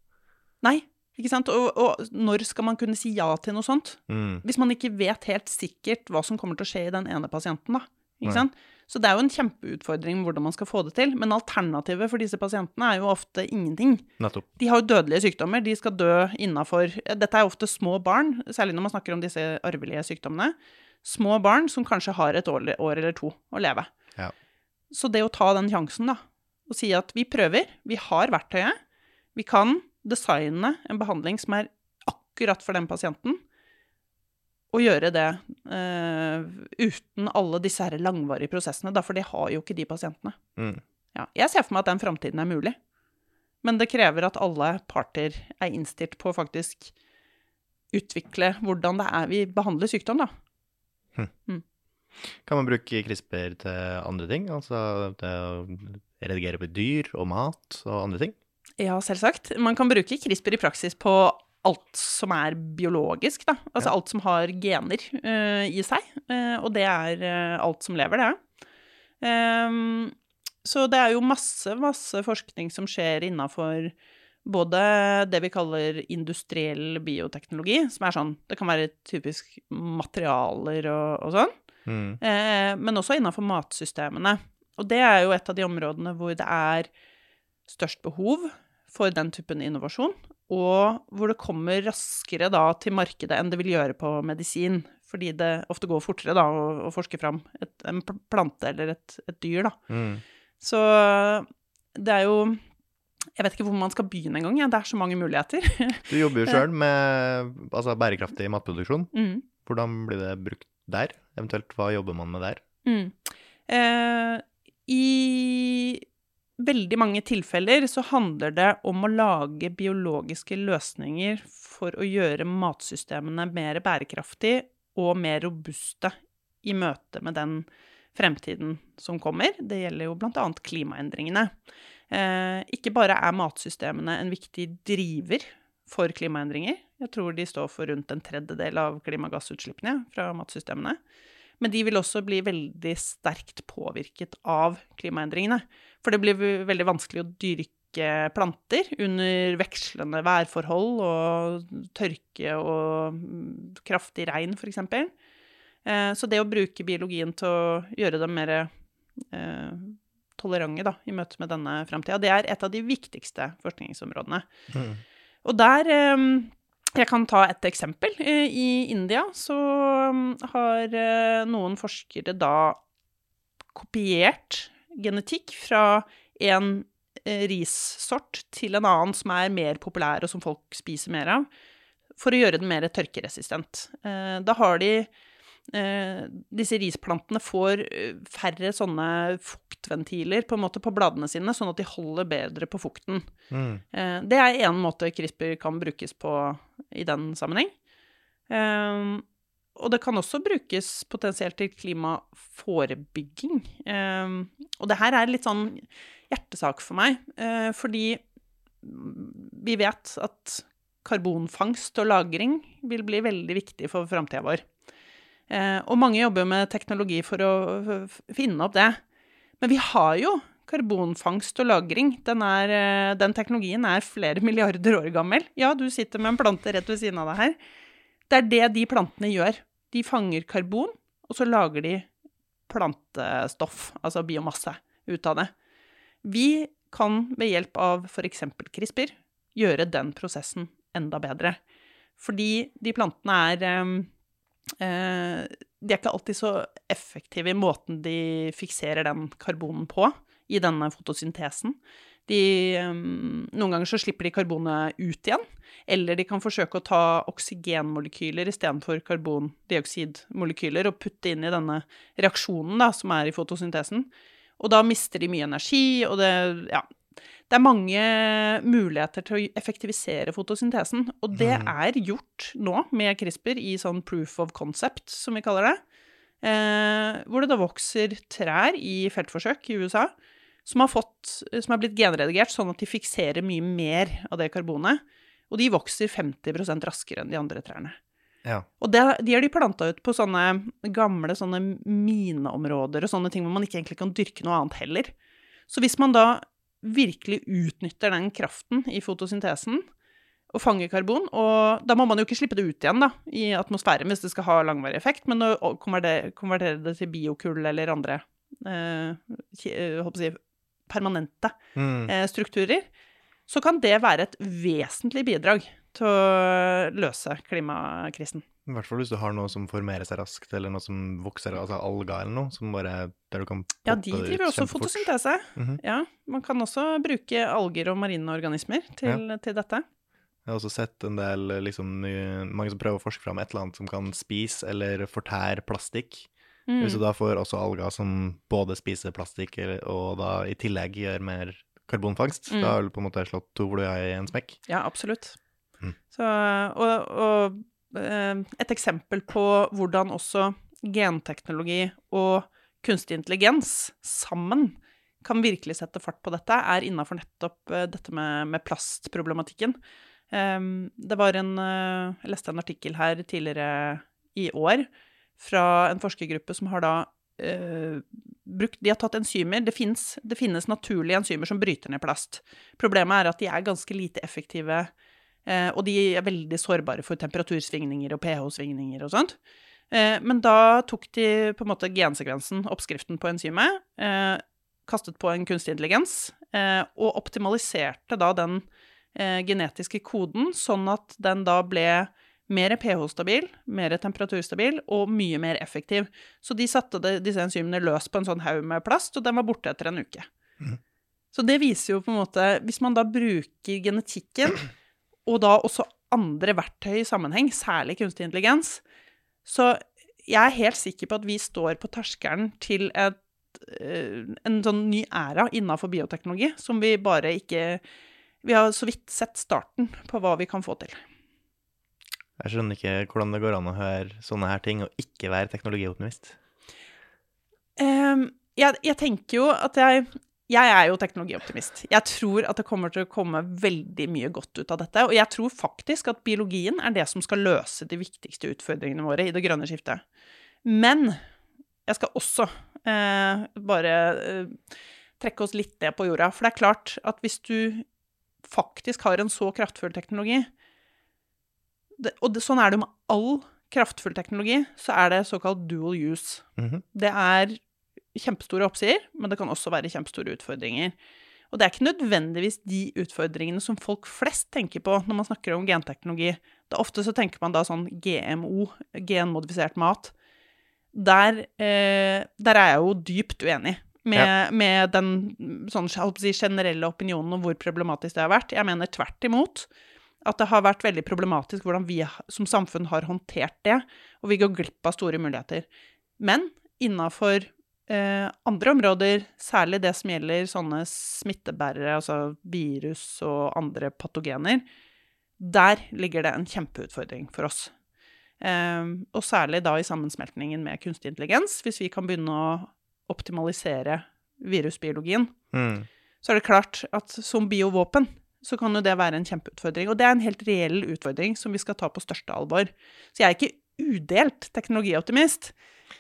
Speaker 2: Nei, ikke sant? Og, og, når skal man kunne si ja til noe sånt? Mm. Hvis man ikke vet helt sikkert hva som kommer til å skje i den ene pasienten, da. Ikke sant? Så det er jo en kjempeutfordring hvordan man skal få det til. Men alternativet for disse pasientene er jo ofte ingenting.
Speaker 1: Nettopp.
Speaker 2: De har jo dødelige sykdommer, de skal dø innafor Dette er ofte små barn, særlig når man snakker om disse arvelige sykdommene. Små barn som kanskje har et år, år eller to å leve. Ja. Så det å ta den sjansen, da, og si at vi prøver, vi har verktøyet, vi kan designe en behandling som er akkurat for den pasienten, og gjøre det uh, uten alle disse her langvarige prosessene, da, for det har jo ikke de pasientene. Mm. Ja, jeg ser for meg at den framtiden er mulig, men det krever at alle parter er innstilt på å faktisk utvikle hvordan det er vi behandler sykdom, da. Hm.
Speaker 1: Mm. Kan man bruke CRISPR til andre ting? Altså til å redigere på dyr og mat og andre ting?
Speaker 2: Ja, selvsagt. Man kan bruke CRISPR i praksis på alt som er biologisk, da. Altså ja. alt som har gener uh, i seg. Uh, og det er uh, alt som lever, det. Um, så det er jo masse, masse forskning som skjer innafor både det vi kaller industriell bioteknologi, som er sånn Det kan være typisk materialer og, og sånn.
Speaker 1: Mm.
Speaker 2: Eh, men også innenfor matsystemene. Og det er jo et av de områdene hvor det er størst behov for den typen innovasjon, og hvor det kommer raskere da til markedet enn det vil gjøre på medisin, fordi det ofte går fortere da å, å forske fram et, en plante eller et, et dyr, da.
Speaker 1: Mm.
Speaker 2: Så det er jo Jeg vet ikke hvor man skal begynne engang. Ja. Det er så mange muligheter.
Speaker 1: Du jobber jo sjøl med altså, bærekraftig matproduksjon.
Speaker 2: mm.
Speaker 1: Hvordan blir det brukt der? Eventuelt hva jobber man med der?
Speaker 2: Mm. Eh, I veldig mange tilfeller så handler det om å lage biologiske løsninger for å gjøre matsystemene mer bærekraftige og mer robuste i møte med den fremtiden som kommer. Det gjelder jo bl.a. klimaendringene. Eh, ikke bare er matsystemene en viktig driver for klimaendringer. Jeg tror de står for rundt en tredjedel av klimagassutslippene fra matsystemene. Men de vil også bli veldig sterkt påvirket av klimaendringene. For det blir veldig vanskelig å dyrke planter under vekslende værforhold og tørke og mm, kraftig regn, f.eks. Eh, Så det å bruke biologien til å gjøre dem mer eh, tolerante da, i møte med denne framtida, det er et av de viktigste forskningsområdene.
Speaker 1: Mm.
Speaker 2: Og der eh, Jeg kan ta et eksempel. Eh, I India så mm, har eh, noen forskere da kopiert genetikk fra en eh, rissort til en annen som er mer populær, og som folk spiser mer av, for å gjøre den mer tørkeresistent. Da har de Disse risplantene får eh, færre sånne fuktventiler på en måte på bladene sine, sånn at de holder bedre på fukten.
Speaker 1: Mm.
Speaker 2: Eh, Det er én måte CRISPR kan brukes på i den sammenheng. Eh, Og det kan også brukes potensielt til klimaforebygging. Eh, Og det her er litt sånn hjertesak for meg, eh, fordi vi vet at karbonfangst og -lagring vil bli veldig viktig for framtida vår. Eh, Og mange jobber med teknologi for å finne opp det. Men vi har jo karbonfangst og -lagring. Den, er, eh, den teknologien er flere milliarder år gammel. Ja, du sitter med en plante rett ved siden av deg her. Det er det de plantene gjør. De fanger karbon, og så lager de plantestoff, altså biomasse, ut av det. Vi kan ved hjelp av f.eks. CRISPR gjøre den prosessen enda bedre. Fordi de plantene er eh, De er ikke alltid så effektive i måten de fikserer den karbonen på i denne fotosyntesen. De, eh, noen ganger så slipper de karbonet ut igjen, eller de kan forsøke å ta oksygenmolekyler istedenfor karbondioksidmolekyler og putte inn i denne reaksjonen da, som er i fotosyntesen. Og da mister de mye energi, og det Ja. Det er mange muligheter til å effektivisere fotosyntesen, og det
Speaker 1: Mm.
Speaker 2: er gjort nå med CRISPR i sånn proof of concept, som vi kaller det. Eh, hvor det da vokser trær i feltforsøk i USA som har, fått, som har blitt genredigert sånn at de fikserer mye mer av det karbonet. Og de vokser 50% raskere enn de andre trærne.
Speaker 1: Ja.
Speaker 2: Og det, de har de planta ut på sånne gamle sånne mineområder og sånne ting hvor man ikke egentlig kan dyrke noe annet heller. Så hvis man da virkelig utnytter den kraften i fotosyntesen og fanger karbon, og da må man jo ikke slippe det ut igjen da, i atmosfæren hvis det skal ha langvarig effekt, men å konvertere, det til biokull eller andre eh, eh, si, permanente
Speaker 1: Mm.
Speaker 2: eh, strukturer, så kan det være et vesentlig bidrag til å løse klimakrisen.
Speaker 1: I hvert fall hvis du har noe som formerer seg raskt, eller noe som vokser, altså alger eller noe, som bare, der du kan
Speaker 2: Ja, de
Speaker 1: driver ut
Speaker 2: også
Speaker 1: fotosyntese.
Speaker 2: fotosyntese.
Speaker 1: -hmm.
Speaker 2: Ja, man kan også bruke alger og marine organismer til, til dette.
Speaker 1: Jeg har også sett en del liksom, mange som prøver å forske fram et eller annet som kan spise eller fortære plastikk.
Speaker 2: Mm.
Speaker 1: Hvis du da får også alger som både spiser plastikk og da i tillegg gjør mer karbonfangst,
Speaker 2: Mm.
Speaker 1: da har du på en måte slått to fluer i en smekk.
Speaker 2: Ja, absolutt.
Speaker 1: Mm.
Speaker 2: Så, og, og et eksempel på hvordan også genteknologi og kunstig intelligens sammen kan virkelig sette fart på dette, er innafor nettopp eh, dette med, med plastproblematikken. Det var en eh, Jeg leste en artikkel her tidligere i år fra en forskergruppe som har da Uh, brukt De har tatt enzymer. Det finnes, det finnes naturlige enzymer som bryter ned plast. Problemet er at de er ganske lite effektive, eh, og de er veldig sårbare for temperatursvingninger og pH-svingninger og sånt. Eh, men da tok de på en måte gensekvensen, oppskriften på enzymet, eh, kastet på en kunstig intelligens, eh, og optimaliserte da den eh, genetiske koden sånn at den da ble mer pH-stabil, mer temperaturstabil og mye mer effektiv. Så de satte det, disse enzymene løs på en sånn haug med plast, og den var borte etter en uke.
Speaker 1: Mm.
Speaker 2: Så det viser jo på en måte Hvis man da bruker genetikken, og da også andre verktøy i sammenheng, særlig kunstig intelligens, så jeg er helt sikker på at vi står på terskelen til et, eh, en sånn ny æra innafor bioteknologi som vi bare ikke Vi har så vidt sett starten på hva vi kan få til.
Speaker 1: Jeg skjønner ikke hvordan det går an å høre sånne her ting og ikke være teknologioptimist.
Speaker 2: Um, jeg, jeg tenker jo at jeg Jeg er jo teknologioptimist. Jeg tror at det kommer til å komme veldig mye godt ut av dette. Og jeg tror faktisk at biologien er det som skal løse de viktigste utfordringene våre i det grønne skiftet. Men jeg skal også eh, bare eh, trekke oss litt ned på jorda. For det er klart at hvis du faktisk har en så kraftfull teknologi det, Og det, sånn er det jo med all kraftfull teknologi, så er det såkalt dual use.
Speaker 1: Mhm.
Speaker 2: Det er kjempestore oppsider, men det kan også være kjempestore utfordringer. Og det er ikke nødvendigvis de utfordringene som folk flest tenker på når man snakker om genteknologi. Da ofte så tenker man da sånn GMO, genmodifisert mat. Der, eh, der er jeg jo dypt uenig med,
Speaker 1: Ja.
Speaker 2: med den sånn, si, generelle opinionen om hvor problematisk det har vært. Jeg mener tvert imot at det har vært veldig problematisk hvordan vi som samfunn har håndtert det, og vi går glipp av store muligheter. Men innafor eh, andre områder, særlig det som gjelder sånne smittebærere, altså virus og andre patogener, der ligger det en kjempeutfordring for oss. Eh, og særlig da i sammensmeltningen med kunstig intelligens, hvis vi kan begynne å optimalisere virusbiologien,
Speaker 1: Mm.
Speaker 2: så er det klart at som biovåpen så kan jo det være en kjempeutfordring. Og det er en helt reell utfordring som vi skal ta på største alvor. Så jeg er ikke udelt teknologioptimist,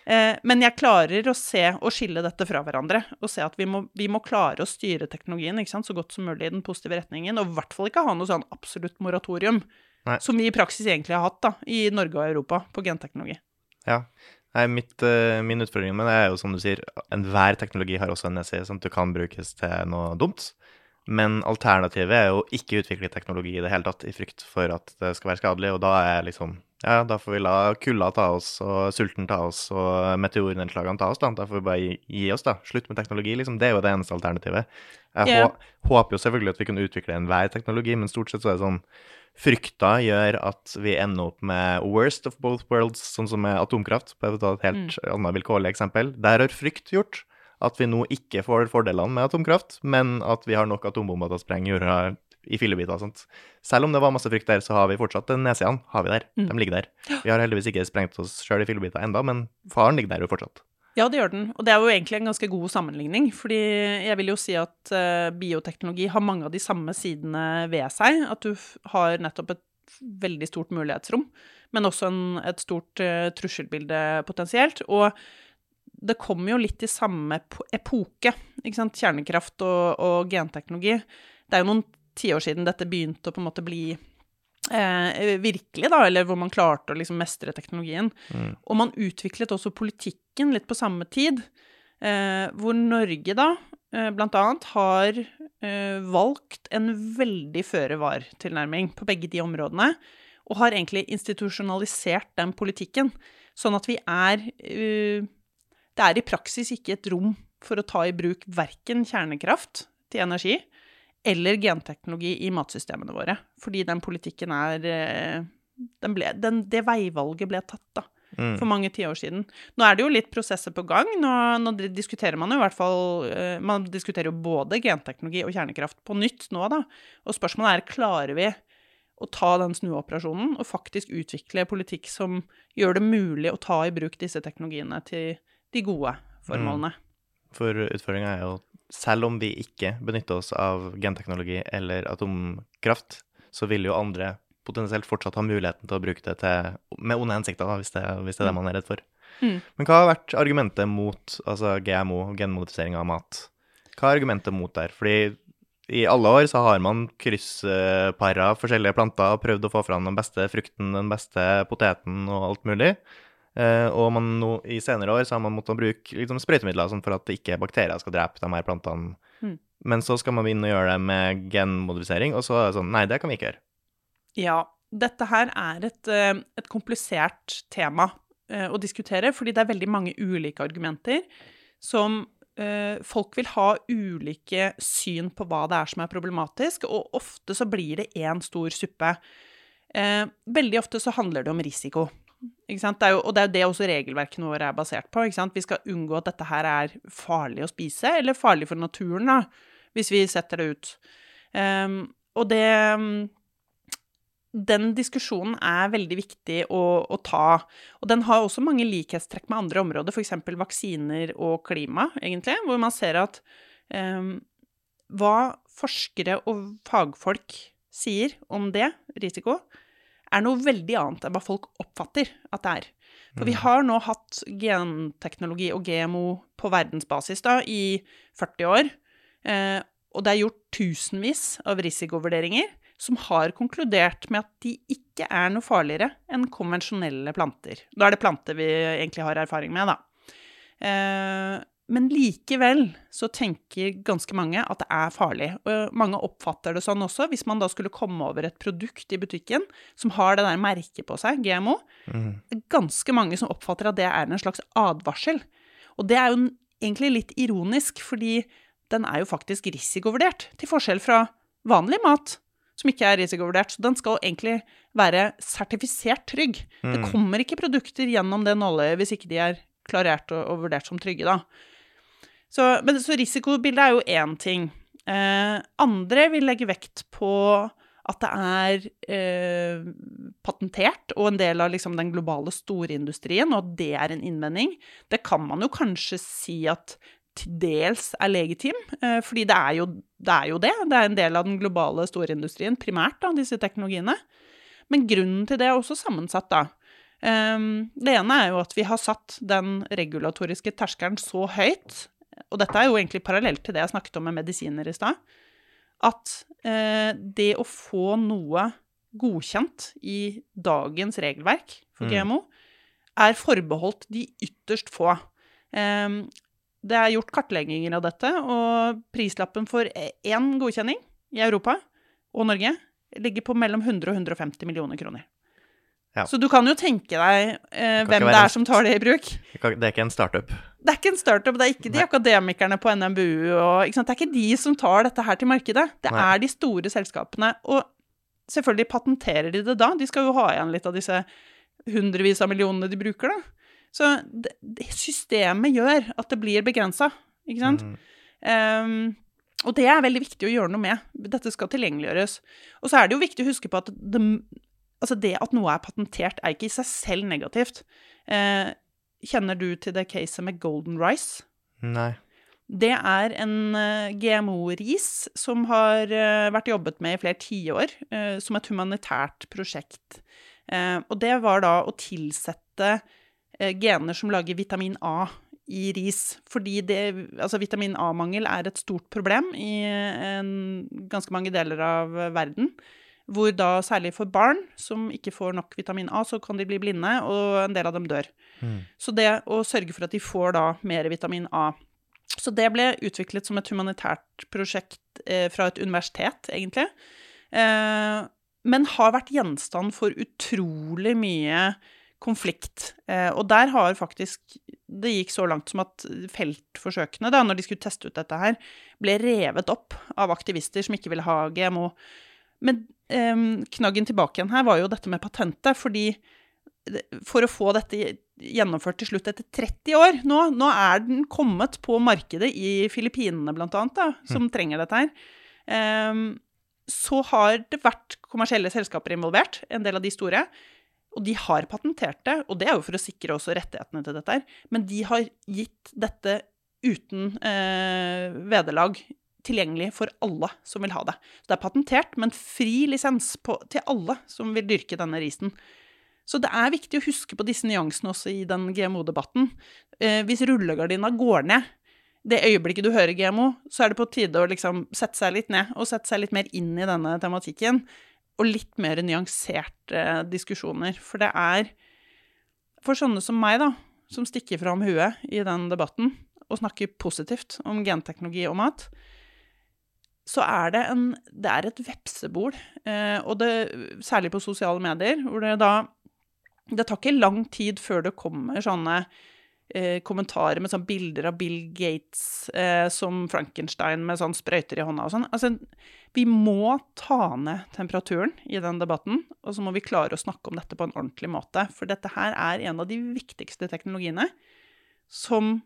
Speaker 2: men jeg klarer å se og skille dette fra hverandre. Og se at vi må, vi må klare å styre teknologien ikke sant, så godt som mulig i den positive retningen. Og i hvert fall ikke ha noe sånn absolutt moratorium,
Speaker 1: Nei.
Speaker 2: som vi i praksis egentlig har hatt da, i Norge og Europa på genteknologi.
Speaker 1: Ja. Nei, mitt, eh, min utfordring med det er jo som du sier, enhver teknologi har også en nedside, at det kan brukes til noe dumt. Men alternativet er jo ikke utvikle teknologi i det hele tatt, i frykt for at det skal være skadelig, og da er liksom Ja, da får vi la kulda ta oss, og sulten ta oss, og meteornedslagene ta oss, da. Da får vi bare gi, gi oss, da. Slutt med teknologi, liksom. Det er jo det eneste alternativet. Jeg yeah. håper jo selvfølgelig at vi kan utvikle enhver teknologi, men stort sett så er det sånn Frykta gjør at vi ender opp med worst of both worlds, sånn som med atomkraft, på et helt annet vilkårlig eksempel. Der har frykt gjort at vi nå ikke får fordelene med atomkraft, men at vi har nok atombomber til å sprenge jorda i fillebiter og sånt. Selv om det var masse frykt der, så har vi fortsatt nesene. Har vi der. De ligger der. Vi har heldigvis ikke sprengt oss sjøl i fillebiter enda, men faren ligger der jo fortsatt.
Speaker 2: Ja, det gjør den. Og det er jo egentlig en ganske god sammenligning. Fordi jeg vil jo si at uh, bioteknologi har mange av de samme sidene ved seg. At du har nettopp et veldig stort mulighetsrom, men også en, et stort uh, trusselbilde potensielt. Og det kommer jo litt i samme epoke, ikke sant. Kjernekraft og, og genteknologi. Det er jo noen tiår siden dette begynte å på en måte bli eh, virkelig, da, eller hvor man klarte å liksom mestre teknologien. Og man utviklet også politikken litt på samme tid, eh, hvor Norge da eh, blant annet har eh, valgt en veldig føre-var-tilnærming på begge de områdene, og har egentlig institusjonalisert den politikken, sånn at vi er eh, Det er i praksis ikke et rom for å ta i bruk verken kjernekraft til energi eller genteknologi i matsystemene våre, fordi den politikken er eh, den ble, den, Det veivalget ble tatt, da
Speaker 1: Mm.
Speaker 2: for mange tiår siden. Nå er det jo litt prosesser på gang. Nå, nå diskuterer man jo i hvert fall eh, Man diskuterer jo både genteknologi og kjernekraft på nytt nå, da. Og spørsmålet er klarer vi å ta den snuoperasjonen og faktisk utvikle politikk som gjør det mulig å ta i bruk disse teknologiene til de gode formålene.
Speaker 1: For utfordringa er jo, selv om vi ikke benytter oss av genteknologi eller atomkraft, så vil jo andre potensielt fortsatt ha muligheten til å bruke det til, med onde hensikter, hvis det, hvis det er det man er redd for.
Speaker 2: Mm.
Speaker 1: Men hva har vært argumentet mot altså GMO, genmodifisering av mat? Hva er argumentet mot der? Fordi i alle år så har man krysspara forskjellige planter og prøvd å få fram den beste frukten, den beste poteten og alt mulig. Eh, og man nå, i senere år så har man måttet bruke liksom, sprøytemidler sånn for at ikke bakterier skal drepe de her plantene.
Speaker 2: Mm.
Speaker 1: Men så skal man begynne å gjøre det med genmodifisering, og så er det sånn Nei, det kan vi ikke gjøre.
Speaker 2: Ja, dette her er et, eh, et komplisert tema eh, å diskutere, fordi det er veldig mange ulike argumenter som folk vil ha ulike syn på hva det er som er problematisk, og ofte så blir det én stor suppe. Veldig ofte så handler det om risiko. Det jo, og det er jo det også regelverkene våre er basert på. Vi skal unngå at dette her er farlig å spise, eller farlig for naturen, da, hvis vi setter det ut. Um, og det Den diskusjonen er veldig viktig å, å, ta. Og den har også mange likhetstrekk med andre områder, f.eks. vaksiner og klima, egentlig, hvor man ser at um, hva forskere og fagfolk sier om det, risiko, er noe veldig annet enn hva folk oppfatter at det er. For vi har nå hatt genteknologi og GMO på verdensbasis da, i 40 år. Eh, og det er gjort tusenvis av risikovurderinger som har konkludert med at de ikke er noe farligere enn konvensjonelle planter. Da er det planter vi egentlig har erfaring med, da. Eh, men likevel så tenker ganske mange at det er farlig. Og mange oppfatter det sånn også, hvis man da skulle komme over et produkt i butikken som har det der merket på seg, GMO.
Speaker 1: Mm.
Speaker 2: Ganske mange som oppfatter at det er en slags advarsel. Og det er jo egentlig litt ironisk, fordi den er jo faktisk risikovurdert, til forskjell fra vanlig mat som ikke er risikovurdert. Så den skal egentlig være sertifisert trygg. Mm. Det kommer ikke produkter gjennom det nåløyet hvis ikke de er klarert og, og vurdert som trygge, da. Så, men, så risikobildet er jo én ting. Eh, andre vil legge vekt på at det er eh, patentert og en del av liksom, den globale storindustrien, og at det er en innvending. Det kan man jo kanskje si at til dels er legitim, eh, fordi det er, jo, det er, jo, det det. er en del av den globale storindustrien, primært, da, disse teknologiene. Men grunnen til det er også sammensatt, da. Um, det ene er jo at vi har satt den regulatoriske terskelen så høyt og dette er jo egentlig parallelt til det jeg snakket om med medisiner i stad, at eh, det å få noe godkjent i dagens regelverk for
Speaker 1: Mm.
Speaker 2: GMO er forbeholdt de ytterst få. Eh, det er gjort kartlegginger av dette, og prislappen for én godkjenning i Europa og Norge ligger på mellom 100 og 150 millioner kroner.
Speaker 1: Ja.
Speaker 2: Så du kan jo tenke deg eh, hvem det er som tar det i bruk.
Speaker 1: Det kan- det er ikke en startup.
Speaker 2: Det er ikke en startup, det er ikke de
Speaker 1: Nei.
Speaker 2: akademikerne på NMBU og? Det er ikke de som tar dette her til markedet. Det
Speaker 1: Nei.
Speaker 2: er de store selskapene. Og selvfølgelig patenterer de det da. De skal jo ha igjen litt av disse hundrevis av millionene de bruker, da. Så det, det, systemet gjør at det blir begrensa, ikke sant?
Speaker 1: Mm.
Speaker 2: Um, og det er veldig viktig å gjøre noe med. Dette skal tilgjengeliggjøres. Og så er det jo viktig å huske på at det, altså det at noe er patentert, er ikke i seg selv negativt. Eh, kjenner du til det caset med Golden Rice?
Speaker 1: Nei.
Speaker 2: Det er en eh, GMO-ris som har eh, vært jobbet med i flere tiår eh, som et humanitært prosjekt. Og det var da å tilsette gener som lager vitamin A i ris. Fordi det, altså vitamin A-mangel er et stort problem i en, ganske mange deler av verden. Hvor da særlig for barn som ikke får nok vitamin A, så kan de bli blinde, og en del av dem dør.
Speaker 1: Mm.
Speaker 2: Så det å sørge for at de får da mer vitamin A Så det ble utviklet som et humanitært prosjekt eh, fra et universitet, egentlig. Eh, men har vært gjenstand for utrolig mye konflikt. Eh, og der har faktisk Det gikk så langt som at feltforsøkene, da, når de skulle teste ut dette her, ble revet opp av aktivister som ikke ville ha GMO. Men um, knaggen tilbake igjen her var jo dette med patentet, fordi for å få dette gjennomført til slutt etter 30 år Nå, nå er den kommet på markedet i Filippinene, blant annet, da, som trenger dette her. Um, så har det vært kommersielle selskaper involvert, en del av de store. Og de har patentert det, og det er jo for å sikre også rettighetene til dette her. Men de har gitt dette uten eh, vederlag tilgjengelig for alle som vil ha det. Så det er patentert, men fri lisens på, til alle som vil dyrke denne risen. Så det er viktig å huske på disse nyansene også i den GMO-debatten. Eh, hvis rullegardina går ned det øyeblikket du hører GMO, så er det på tide å liksom sette seg litt ned og sette seg litt mer inn i denne tematikken. Og litt mer nyanserte diskusjoner. For det er For sånne som meg, da, som stikker fram huet i den debatten og snakker positivt om genteknologi og mat, så er det en Det er et vepsebol, eh, og det, særlig på sosiale medier, hvor det da Det tar ikke lang tid før det kommer sånne eh, kommentarer med sånn bilder av Bill Gates eh, som Frankenstein med sånn sprøyter i hånda og sånn. Altså, vi må ta ned temperaturen i den debatten, og så må vi klare å snakke om dette på en ordentlig måte. For dette her er en av de viktigste teknologiene som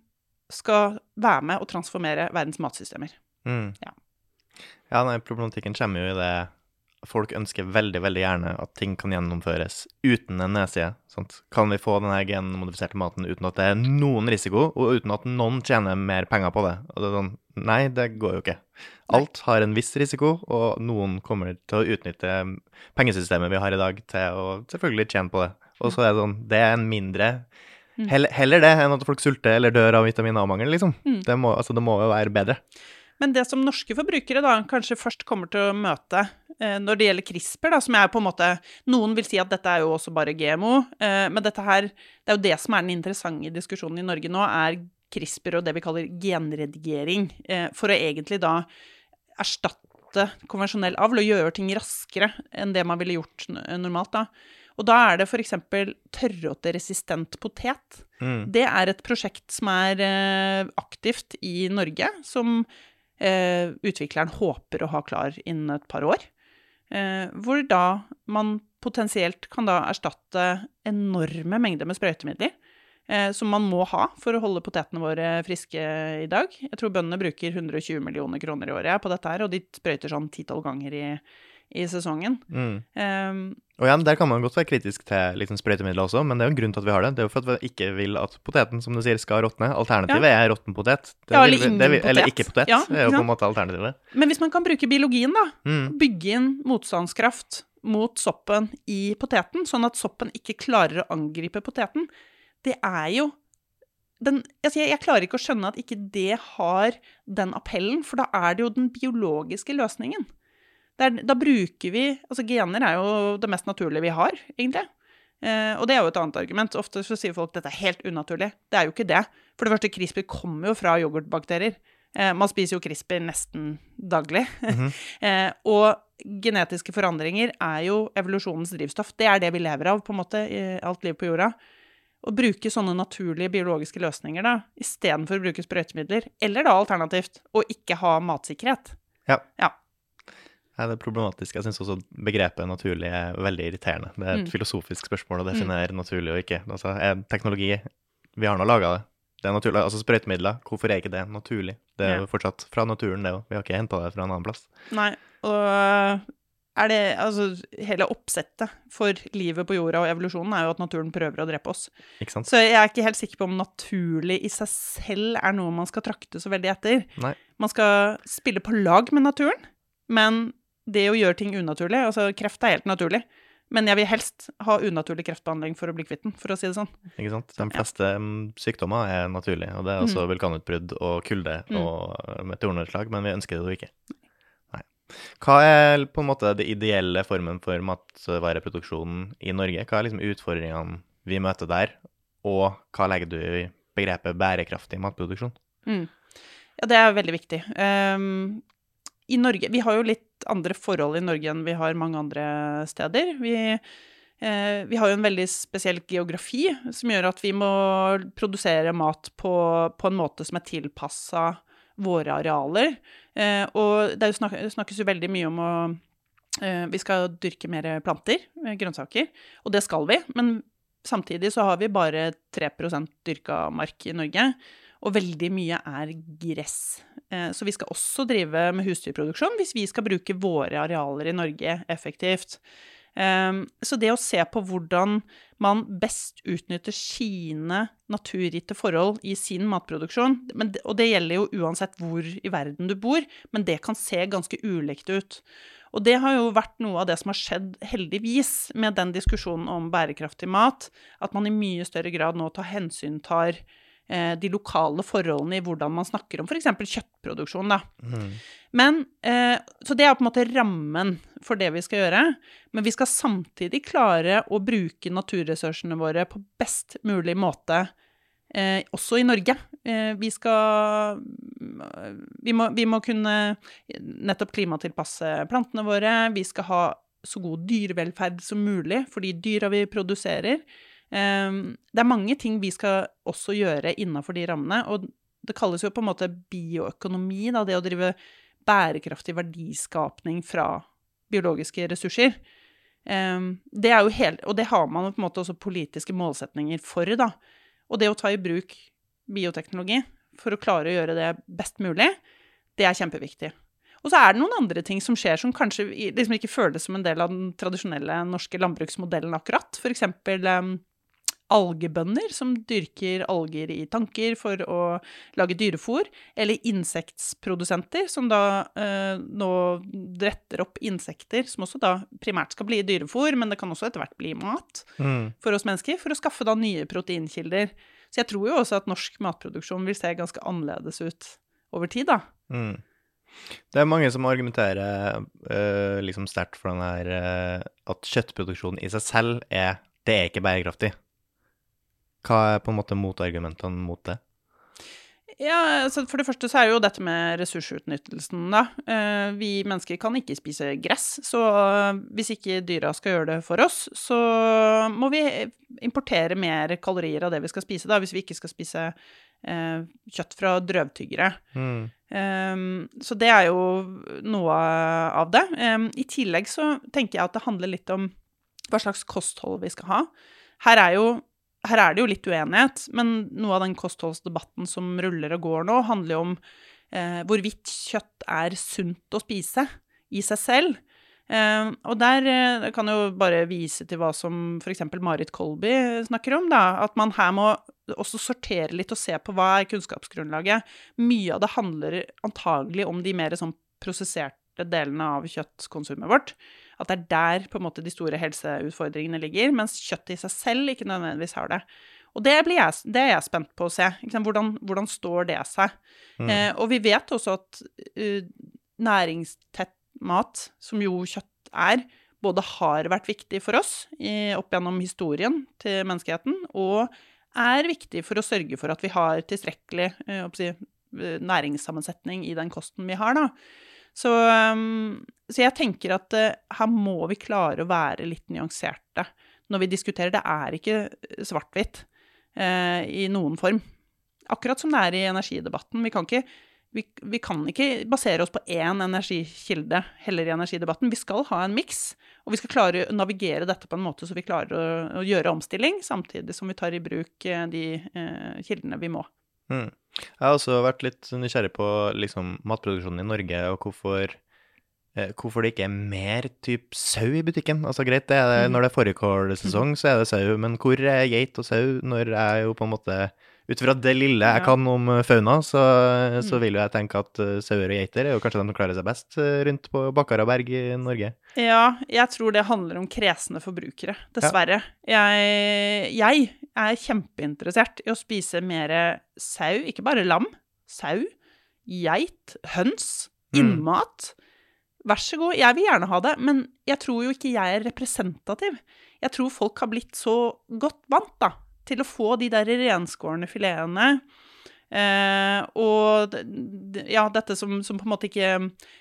Speaker 2: skal være med å transformere verdens matsystemer.
Speaker 1: Mm.
Speaker 2: Ja.
Speaker 1: Ja, nei, problematikken kommer jo i det folk ønsker veldig, veldig gjerne at ting kan gjennomføres uten en nedside. Sant? Kan vi få denne genmodifiserte maten uten at det er noen risiko, og uten at noen tjener mer penger på det? Og det er sånn, Nei, det går jo ikke. Alt har en viss risiko, og noen kommer til å utnytte pengesystemet vi har i dag, til å selvfølgelig tjene på det. Og så er det sånn, det er en mindre Heller, heller det enn at folk sulter eller dør av vitamin A-mangel, liksom. Det, må, altså, det må jo være bedre.
Speaker 2: Men det som norske forbrukere da kanskje først kommer til å møte eh, når det gjelder CRISPR, da, som er på en måte Noen vil si at dette er jo også bare GMO, eh, men dette her Det er jo det som er den interessante diskusjonen i Norge nå, er CRISPR og det vi kaller genredigering, eh, for å egentlig da erstatte konvensjonell avl og gjøre ting raskere enn det man ville gjort normalt da. Og da er det f.eks. tørråteresistent potet.
Speaker 1: Mm.
Speaker 2: Det er et prosjekt som er eh, aktivt i Norge, som utvikleren håper å ha klar innen et par år. Eh, hvor da man potensielt kan da erstatte enorme mengder med sprøytemidler. Eh, som man må ha for å holde potetene våre friske i dag. Jeg tror bøndene bruker 120 millioner kroner i året på dette her, og de sprøyter sånn ti-tolv ganger i, i sesongen.
Speaker 1: Mm.
Speaker 2: Eh,
Speaker 1: Og igjen, der kan man godt være kritisk til liksom, sprøytemidler også, men det er jo en grunn til at vi har det. Det er jo for at vi ikke vil at poteten, som du sier, skal råtne. Alternativet er råtten potet.
Speaker 2: Ja, eller
Speaker 1: vi- det potet. Eller ikke potet,
Speaker 2: Ja,
Speaker 1: er jo på en måte alternativet.
Speaker 2: men hvis man kan bruke biologien, da,
Speaker 1: Mm.
Speaker 2: bygge inn motstandskraft mot soppen i poteten, sånn at soppen ikke klarer å angripe poteten, det er jo den, altså jeg, jeg klarer ikke å skjønne at ikke det har den appellen, for da er det jo den biologiske løsningen. Det er, da bruker vi Altså, gener er jo det mest naturlige vi har, egentlig. Eh, og det er jo et annet argument. Ofte så sier folk at dette er helt unaturlig. Det er jo ikke det. For det første, CRISPR kommer jo fra yoghurtbakterier. Eh, man spiser jo CRISPR nesten daglig. eh, og genetiske forandringer er jo evolusjonens drivstoff. Det er det vi lever av, på en måte, i alt liv på jorda. Å bruke sånne naturlige biologiske løsninger da, istedenfor å bruke sprøytemidler, eller da alternativt å ikke ha matsikkerhet.
Speaker 1: Ja.
Speaker 2: Ja.
Speaker 1: Ja, det er problematisk. Jeg syns også begrepet naturlig er veldig irriterende. Det er et
Speaker 2: Mm.
Speaker 1: filosofisk spørsmål å definere naturlig og ikke. Altså, teknologi Vi har nå laga det. Det er naturlig. Altså sprøytemidler, hvorfor er ikke det naturlig? Det er jo fortsatt fra naturen, det òg. Vi har ikke henta det fra en annen plass.
Speaker 2: Nei, og er det Altså, hele oppsettet for livet på jorda og evolusjonen er jo at naturen prøver å drepe oss.
Speaker 1: Ikke sant?
Speaker 2: Så jeg er ikke helt sikker på om naturlig i seg selv er noe man skal trakte så veldig etter.
Speaker 1: Nei.
Speaker 2: Man skal spille på lag med naturen, men det å gjøre ting unaturlig Altså, kreft er helt naturlig, men jeg vil helst ha unaturlig kreftbehandling for å bli kvitt den, for å si det sånn.
Speaker 1: Ikke sant? De fleste ja. sykdommer er naturlige, og det er også
Speaker 2: Mm.
Speaker 1: vulkanutbrudd og kulde
Speaker 2: Mm.
Speaker 1: og meteornedslag, men vi ønsker det jo ikke. Nei. Hva er på en måte det ideelle formen for matvareproduksjonen i Norge? Hva er liksom utfordringene vi møter der, og hva legger du i begrepet bærekraftig matproduksjon?
Speaker 2: Mm. Ja, det er veldig viktig. Ehm, I Norge Vi har jo litt andre forhold i Norge enn vi har mange andre steder. Vi, eh, vi har jo en veldig spesiell geografi som gjør at vi må produsere mat på, på en måte som er tilpassa våre arealer. Eh, og det snak, snakkes jo veldig mye om å eh, Vi skal dyrke mer planter, eh, grønnsaker, og det skal vi. Men samtidig så har vi bare 3 dyrka mark i Norge. Og veldig mye er gress. Eh, Så vi skal også drive med husdyrproduksjon hvis vi skal bruke våre arealer i Norge effektivt. Um, så det å se på hvordan man best utnytter sine naturgitte forhold i sin matproduksjon, og det gjelder jo uansett hvor i verden du bor, men det kan se ganske ulikt ut. Og det har jo vært noe av det som har skjedd, heldigvis, med den diskusjonen om bærekraftig mat, at man i mye større grad nå tar hensyn tar de lokale forholdene i hvordan man snakker om f.eks. kjøttproduksjon, da. Mm. Men eh, Så det er på en måte rammen for det vi skal gjøre. Men vi skal samtidig klare å bruke naturressursene våre på best mulig måte Eh, også i Norge. Eh, vi skal vi må, vi må, kunne nettopp klimatilpasse plantene våre. Vi skal ha så god dyrevelferd som mulig for de dyra vi produserer. Eh, det er mange ting vi skal også gjøre innafor de rammene. Og det kalles jo på en måte bioøkonomi, da, det å drive bærekraftig verdiskapning fra biologiske ressurser. Det er jo helt, og det har man på en måte også politiske målsetninger for, da. Og det å ta i bruk bioteknologi for å klare å gjøre det best mulig, det er kjempeviktig. Og så er det noen andre ting som skjer som kanskje liksom ikke føles som en del av den tradisjonelle norske landbruksmodellen akkurat. For eksempel um, algebønder som dyrker alger i tanker for å lage dyrefôr, eller insektsprodusenter som da eh, nå retter opp insekter, som også da primært skal bli dyrefôr, men det kan også etter hvert bli mat mm. for oss mennesker, for å skaffe da nye proteinkilder. Så jeg tror jo også at norsk matproduksjon vil se ganske annerledes ut over tid, da. Mm.
Speaker 1: Det er mange som argumenterer uh, liksom sterkt for den her uh, at kjøttproduksjon i seg selv er det er ikke bærekraftig. Hva er på en måte motargumentene mot det?
Speaker 2: Ja, altså For det første så er det jo dette med ressursutnyttelsen, da. Eh, vi mennesker kan ikke spise gress, så hvis ikke dyra skal gjøre det for oss, så må vi importere mer kalorier av det vi skal spise, da, hvis vi ikke skal spise eh, kjøtt fra drøvtyggere. Mm. Um, så det er jo noe av det. Um, I tillegg så tenker jeg at det handler litt om hva slags kosthold vi skal ha. Her er jo her er det jo litt uenighet, men noe av den kostholdsdebatten som ruller og går nå, handler jo om eh, hvorvidt kjøtt er sunt å spise i seg selv. Eh, og der eh, kan jeg jo bare vise til hva som f.eks. Marit Kolby snakker om, da. At man her må også sortere litt og se på hva er kunnskapsgrunnlaget. Mye av det handler antagelig om de mer sånn prosesserte delene av kjøttkonsumet vårt. At det er der på en måte de store helseutfordringene ligger, mens kjøttet i seg selv ikke nødvendigvis har det. Og det, jeg, det er jeg spent på å se. Hvordan, hvordan, står det seg? Mm. Eh, og vi vet også at uh, næringstett mat, som jo kjøtt er, både har vært viktig for oss i, opp gjennom historien til menneskeheten, og er viktig for å sørge for at vi har tilstrekkelig uh, næringssammensetning i den kosten vi har. da. Så, um, så jeg tenker at uh, her må vi klare å være litt nyanserte når vi diskuterer. Det er ikke svart-hvitt uh, i noen form. Akkurat som det er i energidebatten. Vi kan ikke, vi, vi kan ikke basere oss på én energikilde heller i energidebatten. Vi skal ha en miks, og vi skal klare å navigere dette på en måte så vi klarer å, å gjøre omstilling, samtidig som vi tar i bruk uh, de kildene vi må.
Speaker 1: Mm. Jeg har også vært litt nysgjerrig på liksom, matproduksjonen i Norge, og hvorfor, eh, hvorfor det ikke er mer typ sau i butikken. Altså Greit, det det, mm. når det er fårikålsesong, så er det sau, men hvor er geit og sau når jeg jo på en måte ut fra det lille jeg kan om eh, fauna, så, så, mm. vil jo jeg tenke at uh, sauer og geiter er jo kanskje de som klarer seg best rundt på bakker og berg i Norge.
Speaker 2: Ja, jeg tror det handler om kresne forbrukere, dessverre. Ja. Jeg, jeg, er kjempeinteressert i å spise mer sau, ikke bare lam. Sau, geit, høns, mm. innmat. Mm. Vær så god, jeg vil gjerne ha det, men jeg tror jo ikke jeg er representativ. Jeg tror folk har blitt så godt vant, da til å få de der renskårne filetene. Eh, og ja, dette som, som, på en måte ikke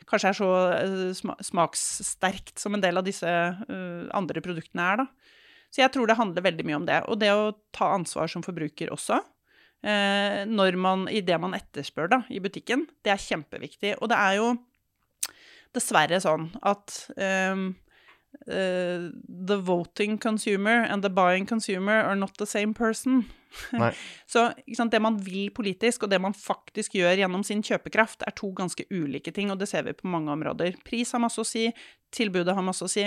Speaker 2: kanskje er så uh, smakssterkt som en del av disse uh, andre produktene er, da. Så jeg tror det handler veldig mye om det. Og det å ta ansvar som forbruker også. Eh, når man, I det man etterspør da, i butikken. Det er kjempeviktig. Og det er jo dessverre sånn at um, uh, the voting consumer and the buying consumer are not the same person. Så sant, det man vil politisk, og det man faktisk gjør gjennom sin kjøpekraft, er to ganske ulike ting, og det ser vi på mange områder. Pris har masse å si, tilbudet har masse å si.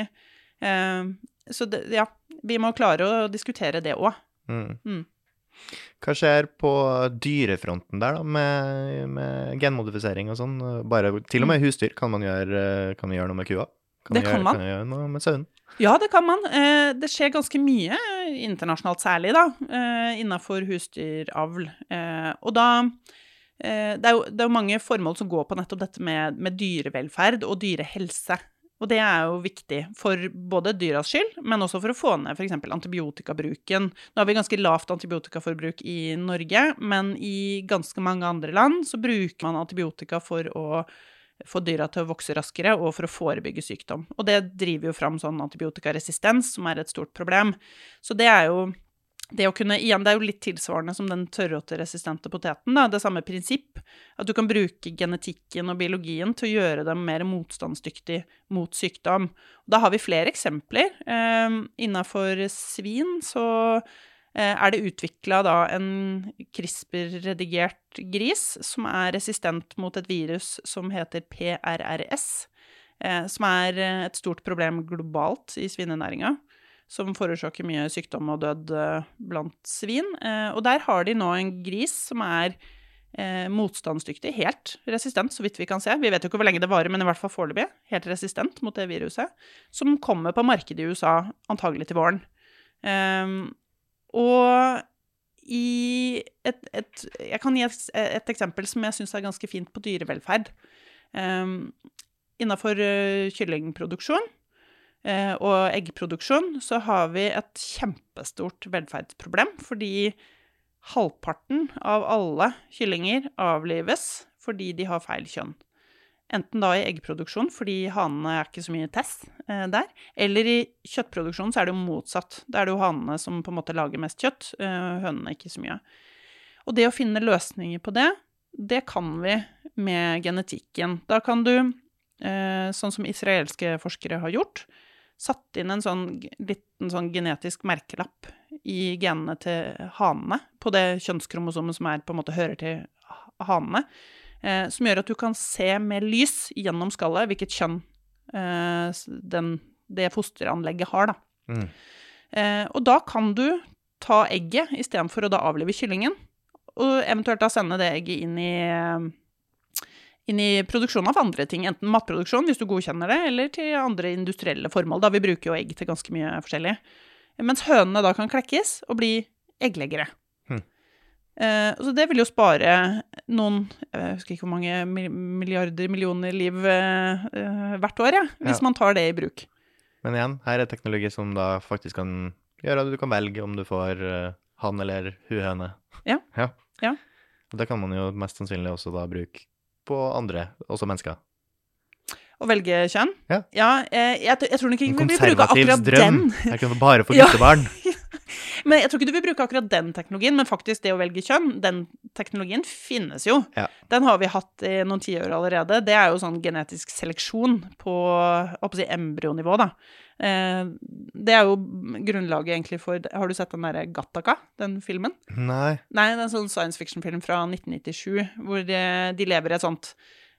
Speaker 2: Uh, så det, ja, vi må klare å diskutere det òg.
Speaker 1: Mm.
Speaker 2: Mm.
Speaker 1: Hva skjer på dyrefronten der, da, med, med genmodifisering og sånn? Bare, til og med husdyr kan man gjøre, kan man gjøre noe med kua?
Speaker 2: Mm. Det
Speaker 1: man
Speaker 2: kan man.
Speaker 1: Kan gjøre noe med søvnen?
Speaker 2: Ja, det kan man. Eh, det skjer ganske mye internasjonalt særlig, da, eh, innafor husdyravl. Eh, og da eh, det, er jo, det er jo mange formål som går på nettopp dette med, med dyrevelferd og dyrehelse. Og det er jo viktig for både dyras skyld, men også for å få ned f.eks. antibiotikabruken. Nå har vi ganske lavt antibiotikaforbruk i Norge, men i ganske mange andre land så bruker man antibiotika for å få dyra til å vokse raskere og for å forebygge sykdom. Og det driver jo fram sånn antibiotikaresistens, som er et stort problem. Så det er jo det å kunne, igjen, det er jo litt tilsvarende som den tørrrotteresistente poteten. Da, det samme prinsipp. At du kan bruke genetikken og biologien til å gjøre dem mer motstandsdyktig mot sykdom. Da har vi flere eksempler. Eh, Innafor svin så er det utvikla da en CRISPR-redigert gris som er resistent mot et virus som heter PRRS. Eh, som er eh, et stort problem globalt i svinenæringa som forårsaker mye sykdom og død eh, blant svin. Eh, og der har de nå en gris som er eh, motstandsdyktig, helt resistent, så vidt vi kan se. Vi vet jo ikke hvor lenge det varer, men i hvert fall foreløpig helt resistent mot det viruset. Som kommer på markedet i USA antagelig til våren. Ehm, og i et, et Jeg kan gi et, et eksempel som jeg syns er ganske fint på dyrevelferd. Um, Innafor kyllingproduksjon uh, og eggproduksjon så har vi et kjempestort velferdsproblem, fordi halvparten av alle kyllinger avlives fordi de har feil kjønn. Enten da i eggproduksjon, fordi hanene er ikke så mye tess eh, der, eller i kjøttproduksjon så er det jo motsatt. Da er det jo hanene som på en måte lager mest kjøtt, eh, hønene ikke så mye. Og det å finne løsninger på det, det kan vi med genetikken. Da kan du, eh, sånn som israelske forskere har gjort, satt inn en sånn liten sånn genetisk merkelapp i genene til hanene, på det kjønnskromosomet som er, på en måte hører til hanene, eh, som gjør at du kan se med lys gjennom skallet hvilket kjønn eh, den, det fosteranlegget har, da.
Speaker 1: Mm.
Speaker 2: Eh, og da kan du ta egget istedenfor å da avlive kyllingen, og eventuelt da sende det egget inn i inn i produksjon av andre ting, enten matproduksjon, hvis du godkjenner det, eller til andre industrielle formål. Da vi bruker jo egg til ganske mye forskjellig. Mens hønene da kan klekkes og bli eggleggere. Eh, så det vil jo spare noen Jeg husker ikke hvor mange milliarder, millioner liv eh, eh, hvert år, ja, hvis
Speaker 1: Ja.
Speaker 2: man tar det i bruk.
Speaker 1: Men igjen, her er teknologi som da faktisk kan gjøre at du kan velge om du får eh, han eller huhøne.
Speaker 2: Ja.
Speaker 1: ja.
Speaker 2: Ja.
Speaker 1: Og det kan man jo mest sannsynlig også da bruke på andre, også mennesker.
Speaker 2: Å velge kjønn?
Speaker 1: Ja.
Speaker 2: ja jeg, jeg tror nok ikke vi vil bruke akkurat
Speaker 1: drøm.
Speaker 2: den.
Speaker 1: Jeg kan bare få
Speaker 2: Ja.
Speaker 1: guttebarn.
Speaker 2: Men jeg tror ikke du vil bruke akkurat den teknologien, men faktisk det å velge kjønn, den teknologien finnes jo.
Speaker 1: Ja.
Speaker 2: Den har vi hatt i noen tiår allerede. Det er jo sånn genetisk seleksjon på si, embryonivå, da. Eh, det er jo grunnlaget egentlig for Har du sett den derre Gattaca, den filmen?
Speaker 1: Nei.
Speaker 2: Nei, det er en sånn science fiction-film fra 1997, hvor de, de lever i et sånt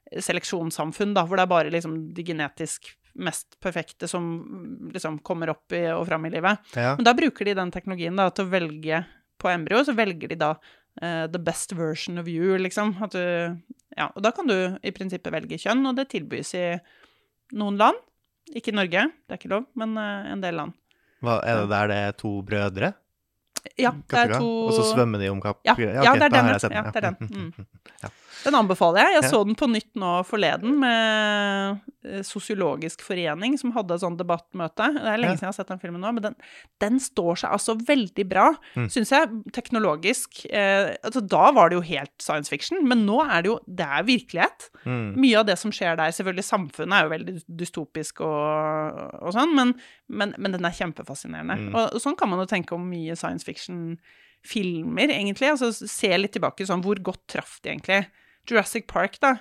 Speaker 2: seleksjonssamfunn, da, hvor det er bare liksom de genetisk mest perfekte som liksom kommer opp i, og fram i livet.
Speaker 1: Ja.
Speaker 2: Men da bruker de den teknologien da, til å velge på embryo, så velger de da uh, the best version of you, liksom. Du, ja, og da kan du i prinsippet velge kjønn, og det tilbys i noen land. Ikke Norge, det er ikke lov, men uh, en del land.
Speaker 1: Hva, er det der det er to brødre?
Speaker 2: Ja, det er to
Speaker 1: Og så svømmer de om kapp?
Speaker 2: Ja,
Speaker 1: ok,
Speaker 2: ja, det er den, ja, det er den. Mm.
Speaker 1: Ja.
Speaker 2: Den anbefaler jeg. Jeg så den på nytt nå forleden med eh, Sosiologisk forening, som hadde et sånt debattmøte. Det er lenge siden jeg har sett den filmen nå, men den, den står seg altså veldig bra,
Speaker 1: Mm.
Speaker 2: syns jeg, teknologisk. Eh, altså, da var det jo helt science fiction, men nå er det jo Det er virkelighet.
Speaker 1: Mm.
Speaker 2: Mye av det som skjer der, selvfølgelig samfunnet er jo veldig dystopisk og, og sånn, men, men, men den er kjempefascinerende.
Speaker 1: Mm.
Speaker 2: Og, og sånn kan man jo tenke om mye science fiction-filmer, egentlig. Altså se litt tilbake sånn, hvor godt traff de egentlig? Jurassic Park, da.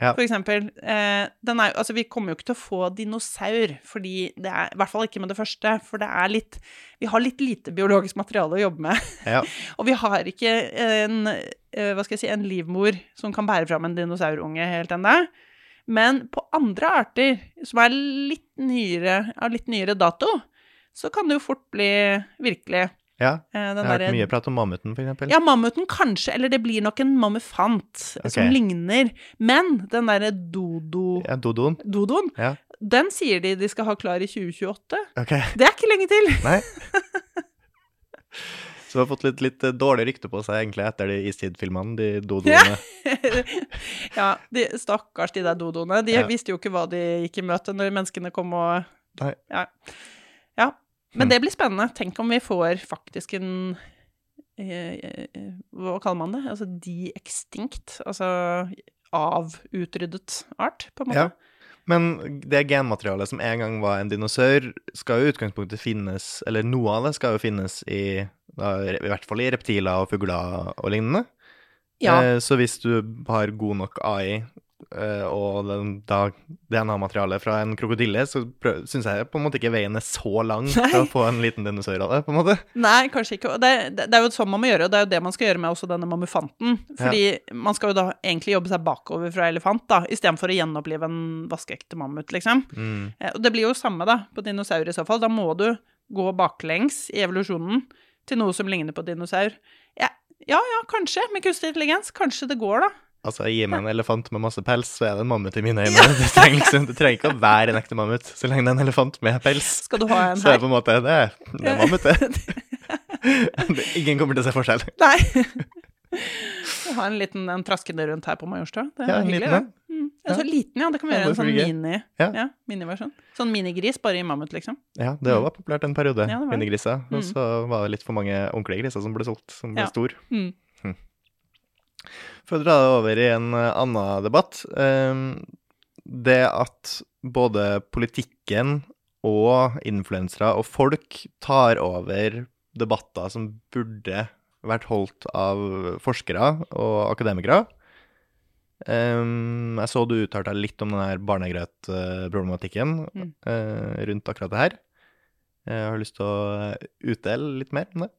Speaker 1: Ja.
Speaker 2: For eksempel. Eh, den er, altså, vi kommer jo ikke til å få dinosaur, fordi det er, I hvert fall ikke med det første, for det er litt Vi har litt lite biologisk materiale å jobbe med.
Speaker 1: Ja.
Speaker 2: Og vi har ikke en, eh, hva skal jeg si, en livmor som kan bære fram en dinosaurunge helt ennå. Men på andre arter, som er litt nyere, av litt nyere dato, så kan det jo fort bli virkelig.
Speaker 1: Ja,
Speaker 2: Eh,
Speaker 1: jeg har hørt mye prat om mammuten, eksempel.
Speaker 2: Ja, mammuten kanskje, eller det blir nok en mammufant som ligner. Men den derre dodo...
Speaker 1: Ja, dodoen.
Speaker 2: Dodoen,
Speaker 1: Ja.
Speaker 2: den sier de de skal ha klar i 2028.
Speaker 1: Okay.
Speaker 2: Det er ikke lenge til!
Speaker 1: nei. Så du har fått litt, litt eh, dårlig rykte på seg egentlig etter de istid-filmene, de dodoene.
Speaker 2: ja, de, stakkars de der dodoene. De
Speaker 1: Ja.
Speaker 2: visste jo ikke hva de gikk i møte når menneskene kom og
Speaker 1: Nei.
Speaker 2: Ja. Men
Speaker 1: Hm.
Speaker 2: det blir spennende. Tenk om vi får faktisk en eh, eh, Hva kaller man det? Altså de-extinct? Altså avutryddet art, på en måte.
Speaker 1: Ja. Men det genmaterialet som en gang var en dinosaur, skal jo i utgangspunktet finnes, eller noe av det skal jo finnes i, da, i hvert fall i reptiler og fugler og lignende.
Speaker 2: Ja.
Speaker 1: Eh, så hvis du har god nok AI og den, da DNA-materialet fra en krokodille, så syns jeg på en måte ikke veien er så lang for å få en liten dinosaur av det, på en måte.
Speaker 2: Nei, kanskje ikke. Det, det, det er jo sånn man må gjøre, og det er jo det man skal gjøre med også denne mammufanten. Fordi man skal jo da egentlig jobbe seg bakover fra elefant, da, istedenfor å gjenopplive en vaskeekte mammut, liksom.
Speaker 1: Mm.
Speaker 2: Eh, Og det blir jo samme, da, på dinosaur i så fall. Da må du gå baklengs i evolusjonen til noe som ligner på dinosaur. Ja, ja, ja kanskje, med kunstig intelligens. Kanskje det går, da.
Speaker 1: Altså, gi meg en elefant med masse pels, så er det en mammut i mine øyne. Det, trenger, liksom, det trenger ikke å være en ekte mammut, så lenge det er en elefant med pels.
Speaker 2: Skal du ha en her?
Speaker 1: Så er det på en måte Det det er mammut, det. Ingen kommer til å se forskjell.
Speaker 2: Nei. Jeg har en liten en traskende rundt her på Majorstua. Det er
Speaker 1: Ja,
Speaker 2: hyggelig,
Speaker 1: liten
Speaker 2: ja. Mm. Ja, så liten, ja. Det kan vi
Speaker 1: Ja,
Speaker 2: en sånn mini,
Speaker 1: Ja.
Speaker 2: ja, miniversjon. Sånn minigris, bare i mammut, liksom.
Speaker 1: Ja, det var populært en periode,
Speaker 2: Ja,
Speaker 1: minigriser. Mm. Og
Speaker 2: Mm.
Speaker 1: så var det litt for mange ordentlige griser som ble solgt, som ble
Speaker 2: Ja.
Speaker 1: stor.
Speaker 2: Mm.
Speaker 1: For å dra det over i en eh, annen debatt. eh, Det at både politikken og influensere og folk tar over debatter som burde vært holdt av forskere og akademikere. Eh, Jeg så du uttalte deg litt om den her barnegrøtproblematikken
Speaker 2: Mm.
Speaker 1: eh, rundt akkurat det her. Jeg har lyst til å utdele litt mer om det.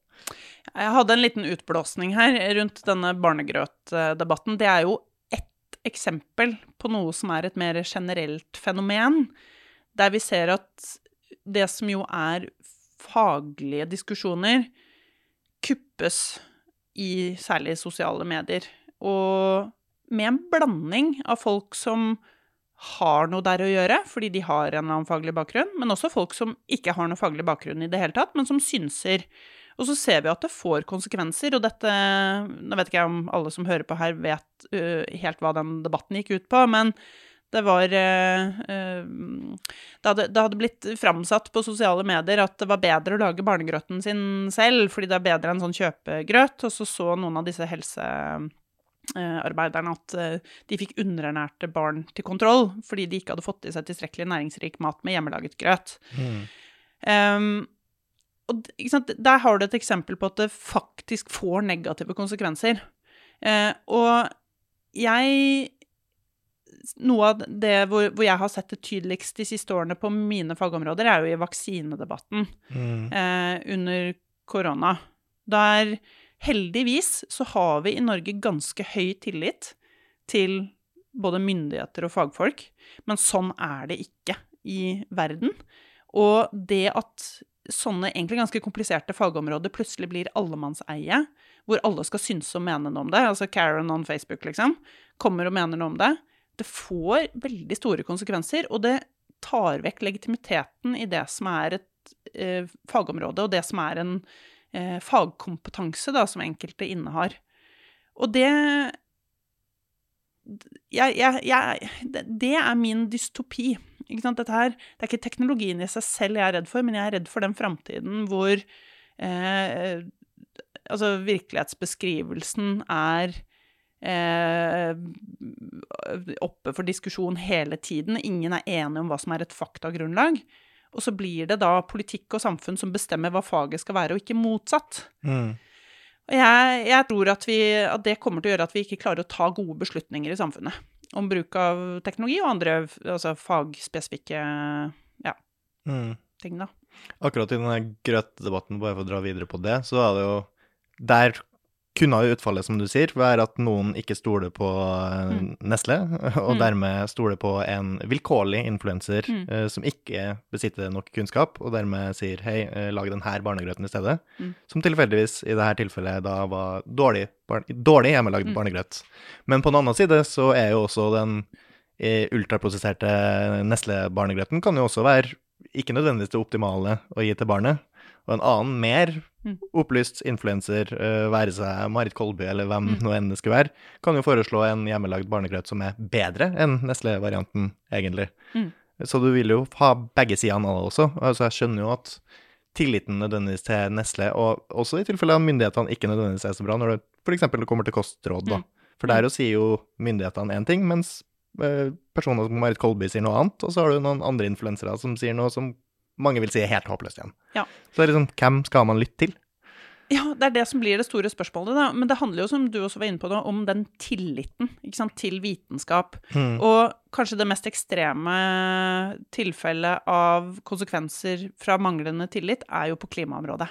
Speaker 2: Jeg hadde en liten utblåsning her rundt denne barnegrøtdebatten. Det er jo ett eksempel på noe som er et mer generelt fenomen, der vi ser at det som jo er faglige diskusjoner, kuppes i særlig sosiale medier. Og med en blanding av folk som har noe der å gjøre, fordi de har en eller annen faglig bakgrunn, men også folk som ikke har noe faglig bakgrunn i det hele tatt, men som synser. Og så ser vi at det får konsekvenser, og dette Nå vet ikke jeg om alle som hører på her, vet uh, helt hva den debatten gikk ut på, men det var uh, det, hadde, det hadde blitt framsatt på sosiale medier at det var bedre å lage barnegrøten sin selv, fordi det er bedre enn sånn kjøpegrøt, og så så noen av disse helsearbeiderne at de fikk underernærte barn til kontroll, fordi de ikke hadde fått i seg tilstrekkelig næringsrik mat med hjemmelaget grøt. Um, og? Der har du et eksempel på at det faktisk får negative konsekvenser. Eh, og jeg Noe av det hvor, hvor jeg har sett det tydeligst de siste årene på mine fagområder, er jo i vaksinedebatten
Speaker 1: Mm.
Speaker 2: eh, under korona. Der heldigvis så har vi i Norge ganske høy tillit til både myndigheter og fagfolk, men sånn er det ikke i verden. Og det at sånne egentlig ganske kompliserte fagområder plutselig blir allemannseie, hvor alle skal synse og mene noe om det, altså Karen on Facebook, liksom, kommer og mener noe om det, det får veldig store konsekvenser, og det tar vekk legitimiteten i det som er et eh, fagområde, og det som er en eh, fagkompetanse da, som enkelte innehar. Og det jeg, jeg, jeg, det, det er min dystopi. Her, det er ikke teknologien i seg selv jeg er redd for, men jeg er redd for den framtiden hvor eh, altså virkelighetsbeskrivelsen er eh, oppe for diskusjon hele tiden. Ingen er enige om hva som er et faktagrunnlag. Og så blir det da politikk og samfunn som bestemmer hva faget skal være, og ikke motsatt.
Speaker 1: Mm.
Speaker 2: Og jeg, jeg tror at, vi, at det kommer til å gjøre at vi ikke klarer å ta gode beslutninger i samfunnet om bruk av teknologi og andre altså fagspesifikke ja,
Speaker 1: Mm.
Speaker 2: ting, da.
Speaker 1: Akkurat i denne grøtdebatten, bare for å dra videre på det, så er det jo Der kunne utfallet, som du sier, være at noen ikke stoler på eh,
Speaker 2: Mm.
Speaker 1: Nestle, og
Speaker 2: Mm.
Speaker 1: dermed stoler på en vilkårlig influenser
Speaker 2: Mm.
Speaker 1: uh, som ikke besitter nok kunnskap, og dermed sier hei, eh, lag den her barnegrøten i stedet.
Speaker 2: Mm.
Speaker 1: Som tilfeldigvis i dette tilfellet da var dårlig, bar dårlig hjemmelagd
Speaker 2: Mm.
Speaker 1: barnegrøt. Men på den annen side så er jo også den uh, ultraprosesserte Nestle-barnegrøten kan jo også være ikke nødvendigvis det optimale å gi til barnet. Og en annen, mer
Speaker 2: Mm.
Speaker 1: opplyst influenser, eh, være seg Marit Kolby eller hvem
Speaker 2: Mm.
Speaker 1: nå enn det skulle være, kan jo foreslå en hjemmelagd barnegrøt som er bedre enn Nestle-varianten, egentlig.
Speaker 2: Mm.
Speaker 1: Så du vil jo ha begge sidene av det også. Altså, jeg skjønner jo at tilliten nødvendigvis til Nestle, og også i tilfelle myndighetene ikke nødvendigvis er så bra, når det f.eks. kommer til kostråd, da.
Speaker 2: Mm.
Speaker 1: For der jo sier jo myndighetene én ting, mens eh, personer som Marit Kolby sier noe annet, og så har du noen andre influensere som sier noe som mange vil si er helt håpløst igjen.
Speaker 2: Ja.
Speaker 1: Så det er liksom, hvem skal man lytte til?
Speaker 2: Ja, det er det som blir det store spørsmålet, da. Men det handler jo, som du også var inne på nå, om den tilliten sant, til vitenskap.
Speaker 1: Mm.
Speaker 2: Og kanskje det mest ekstreme tilfellet av konsekvenser fra manglende tillit er jo på klimaområdet.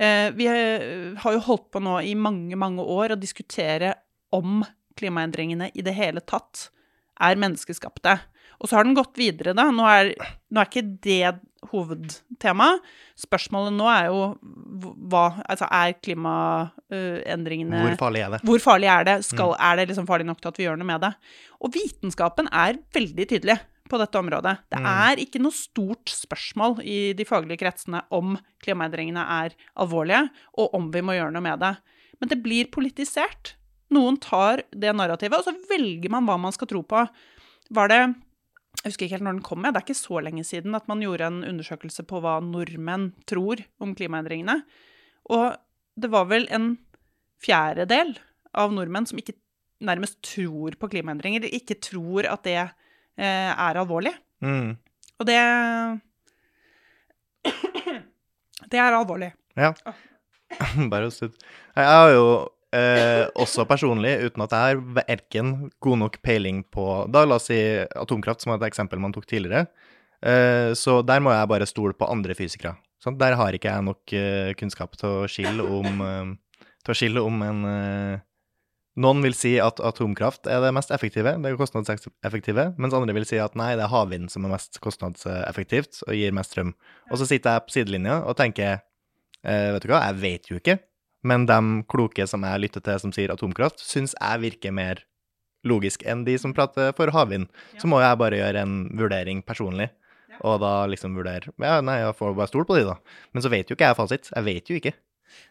Speaker 2: Eh, vi har jo holdt på nå i mange, mange år å diskutere om klimaendringene i det hele tatt er menneskeskapte. Og så har den gått videre, da. Nå er, nå er ikke det hovedtemaet. Spørsmålet nå er jo hva Altså, er klimaendringene
Speaker 1: Hvor farlig er det?
Speaker 2: hvor farlig er det? Skal, Er det liksom farlig nok til at vi gjør noe med det? Og vitenskapen er veldig tydelig på dette området. Det
Speaker 1: Mm.
Speaker 2: er ikke noe stort spørsmål i de faglige kretsene om klimaendringene er alvorlige, og om vi må gjøre noe med det. Men det blir politisert. Noen tar det narrativet, og så velger man hva man skal tro på. Var det Jeg husker ikke helt når den kom med, det er ikke så lenge siden at man gjorde en undersøkelse på hva nordmenn tror om klimaendringene. Og det var vel en fjerdedel av nordmenn som ikke nærmest tror på klimaendringer, eller ikke tror at det eh, er alvorlig.
Speaker 1: Mm.
Speaker 2: Og det Det er alvorlig.
Speaker 1: Ja. Bare å slutte. Jeg har jo eh, også personlig, uten at jeg har verken god nok peiling på Da la oss si atomkraft, som var et eksempel man tok tidligere. Eh, så der må jeg bare stole på andre fysikere. Sant? Der har ikke jeg nok eh, kunnskap til å skille om eh, Til å skille om en eh, Noen vil si at atomkraft er det mest effektive, det er kostnadseffektive, mens andre vil si at nei, det er havvind som er mest kostnadseffektivt og gir mest strøm. Og så sitter jeg på sidelinja og tenker eh, vet du hva, jeg vet jo ikke, men de kloke som jeg lytter til som sier atomkraft, syns jeg virker mer logisk enn de som prater for havvind. Så må jeg bare gjøre en vurdering personlig, og da liksom vurdere Ja, nei, jeg får bare stole på de, da. Men så vet jo ikke jeg fasit. Jeg vet jo ikke.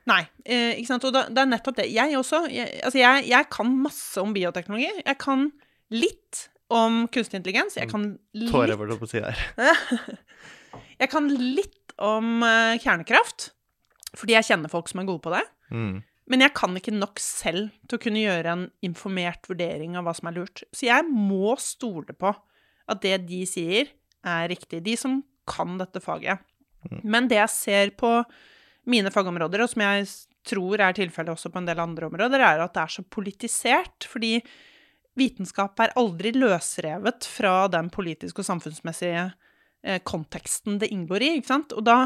Speaker 2: Nei, eh, ikke sant. Og da, det er nettopp det. Jeg også. Jeg, altså, jeg, jeg kan masse om bioteknologi. Jeg kan litt om kunstig intelligens. Jeg kan litt,
Speaker 1: Tårer på å si der.
Speaker 2: jeg kan litt om eh, kjernekraft. Fordi jeg kjenner folk som er gode på det.
Speaker 1: Mm.
Speaker 2: Men jeg kan ikke nok selv til å kunne gjøre en informert vurdering av hva som er lurt. Så jeg må stole på at det de sier, er riktig. De som kan dette faget. Men det jeg ser på mine fagområder, og som jeg tror er tilfellet også på en del andre områder, er at det er så politisert. Fordi vitenskap er aldri løsrevet fra den politiske og samfunnsmessige eh, konteksten det inngår i. ikke sant? Og da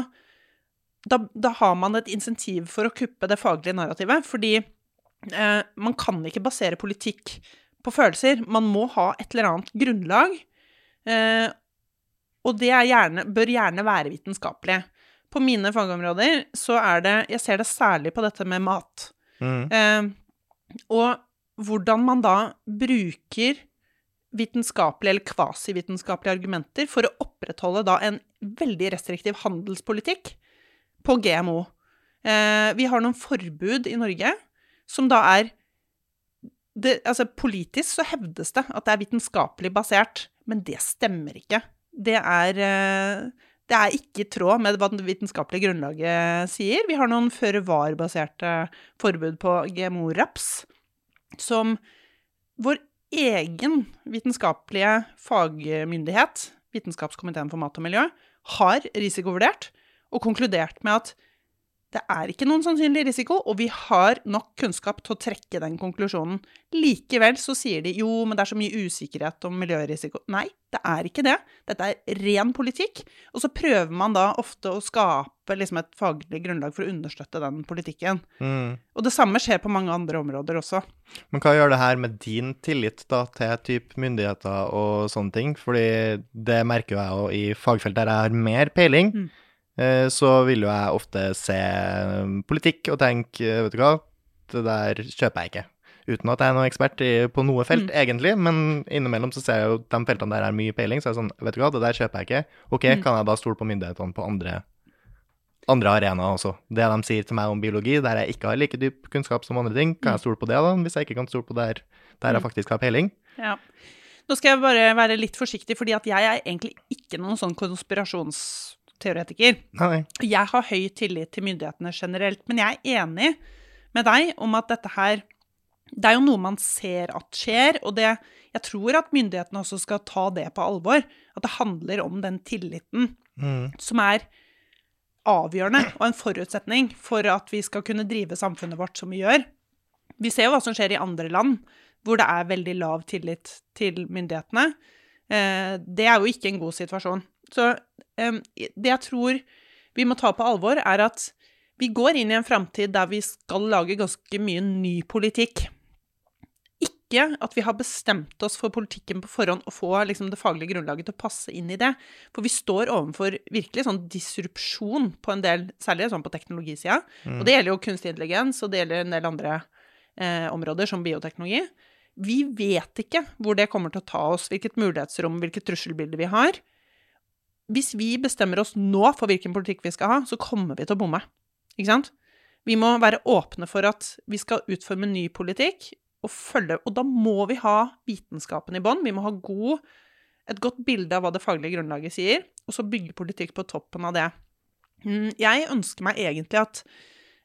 Speaker 2: da, da har man et insentiv for å kuppe det faglige narrativet, fordi eh, man kan ikke basere politikk på følelser. Man må ha et eller annet grunnlag, eh, og det er gjerne, bør gjerne være vitenskapelig. På mine fagområder så er det Jeg ser det særlig på dette med mat.
Speaker 1: Mm.
Speaker 2: Eh, og hvordan man da bruker vitenskapelige eller kvasivitenskapelige argumenter for å opprettholde da en veldig restriktiv handelspolitikk på GMO. Eh, vi har noen forbud i Norge som da er det, altså Politisk så hevdes det at det er vitenskapelig basert, men det stemmer ikke. Det er, eh, det er ikke i tråd med hva det vitenskapelige grunnlaget sier. Vi har noen føre-var-baserte forbud på GMO-raps, som vår egen vitenskapelige fagmyndighet, Vitenskapskomiteen for mat og miljø, har risikovurdert og konkludert med at Det er ikke noen sannsynlig risiko, og vi har nok kunnskap til å trekke den konklusjonen. Likevel så sier de jo, men det er så mye usikkerhet om miljørisiko. Nei, det er ikke det. Dette er ren politikk. Og så prøver man da ofte å skape liksom et faglig grunnlag for å understøtte den politikken.
Speaker 1: Mm.
Speaker 2: Og det samme skjer på mange andre områder også.
Speaker 1: Men hva gjør det her med din tillit da til type myndigheter og sånne ting? Fordi det merker jeg jo i fagfelt der jeg har mer peiling.
Speaker 2: Mm.
Speaker 1: Eh, så vil jo jeg ofte se eh, politikk og tenke, eh, vet du hva, det der kjøper jeg ikke. Uten at jeg er noen ekspert på noe felt,
Speaker 2: Mm.
Speaker 1: egentlig, men innimellom så ser jeg jo de feltene der er mye peiling, så er jeg sånn, vet du hva, det der kjøper jeg ikke. Ok,
Speaker 2: Mm.
Speaker 1: kan jeg da stole på myndighetene på andre, andre arenaer også? Det de sier til meg om biologi, der jeg ikke har like dyp kunnskap som andre ting, kan jeg stole på det da, hvis jeg ikke kan stole på der, der jeg
Speaker 2: Mm.
Speaker 1: faktisk har peiling?
Speaker 2: Ja. Nå skal jeg bare være litt forsiktig, fordi at jeg er egentlig ikke noen sånn konspirasjonsteoretiker.
Speaker 1: Nei, nei.
Speaker 2: Jeg har høy tillit til myndighetene generelt, men jeg er enig med deg om at dette her Det er jo noe man ser at skjer, og det Jeg tror at myndighetene også skal ta det på alvor. At det handler om den tilliten
Speaker 1: Mm.
Speaker 2: som er avgjørende og en forutsetning for at vi skal kunne drive samfunnet vårt som vi gjør. Vi ser jo hva som skjer i andre land, hvor det er veldig lav tillit til myndighetene. Eh, Det er jo ikke en god situasjon. Så um, det jeg tror vi må ta på alvor, er at vi går inn i en framtid der vi skal lage ganske mye ny politikk. Ikke at vi har bestemt oss for politikken på forhånd og få liksom, det faglige grunnlaget til å passe inn i det. For vi står overfor virkelig sånn disrupsjon på en del, særlig sånn på teknologisida. Og det gjelder jo kunstig intelligens, og det gjelder en del andre eh, områder, som bioteknologi. Vi vet ikke hvor det kommer til å ta oss, hvilket mulighetsrom, hvilket trusselbilde vi har. Hvis vi bestemmer oss nå for hvilken politikk vi skal ha, så kommer vi til å bomme. Ikke sant? Vi må være åpne for at vi skal utforme ny politikk og følge Og da må vi ha vitenskapen i bånn. Vi må ha god, et godt bilde av hva det faglige grunnlaget sier, og så bygge politikk på toppen av det. Mm, Jeg ønsker meg egentlig at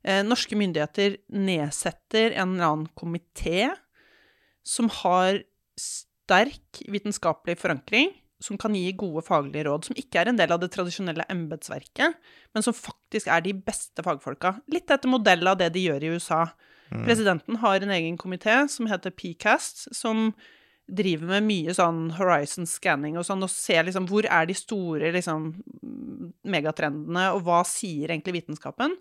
Speaker 2: eh, norske myndigheter nedsetter en eller annen komité som har sterk vitenskapelig forankring, som kan gi gode faglige råd, som ikke er en del av det tradisjonelle embetsverket, men som faktisk er de beste fagfolka. Litt etter modell av det de gjør i USA. Presidenten har en egen komité som heter PCAST, som driver med mye sånn horizon scanning og sånn, og ser liksom hvor er de store liksom megatrendene, og hva sier egentlig vitenskapen.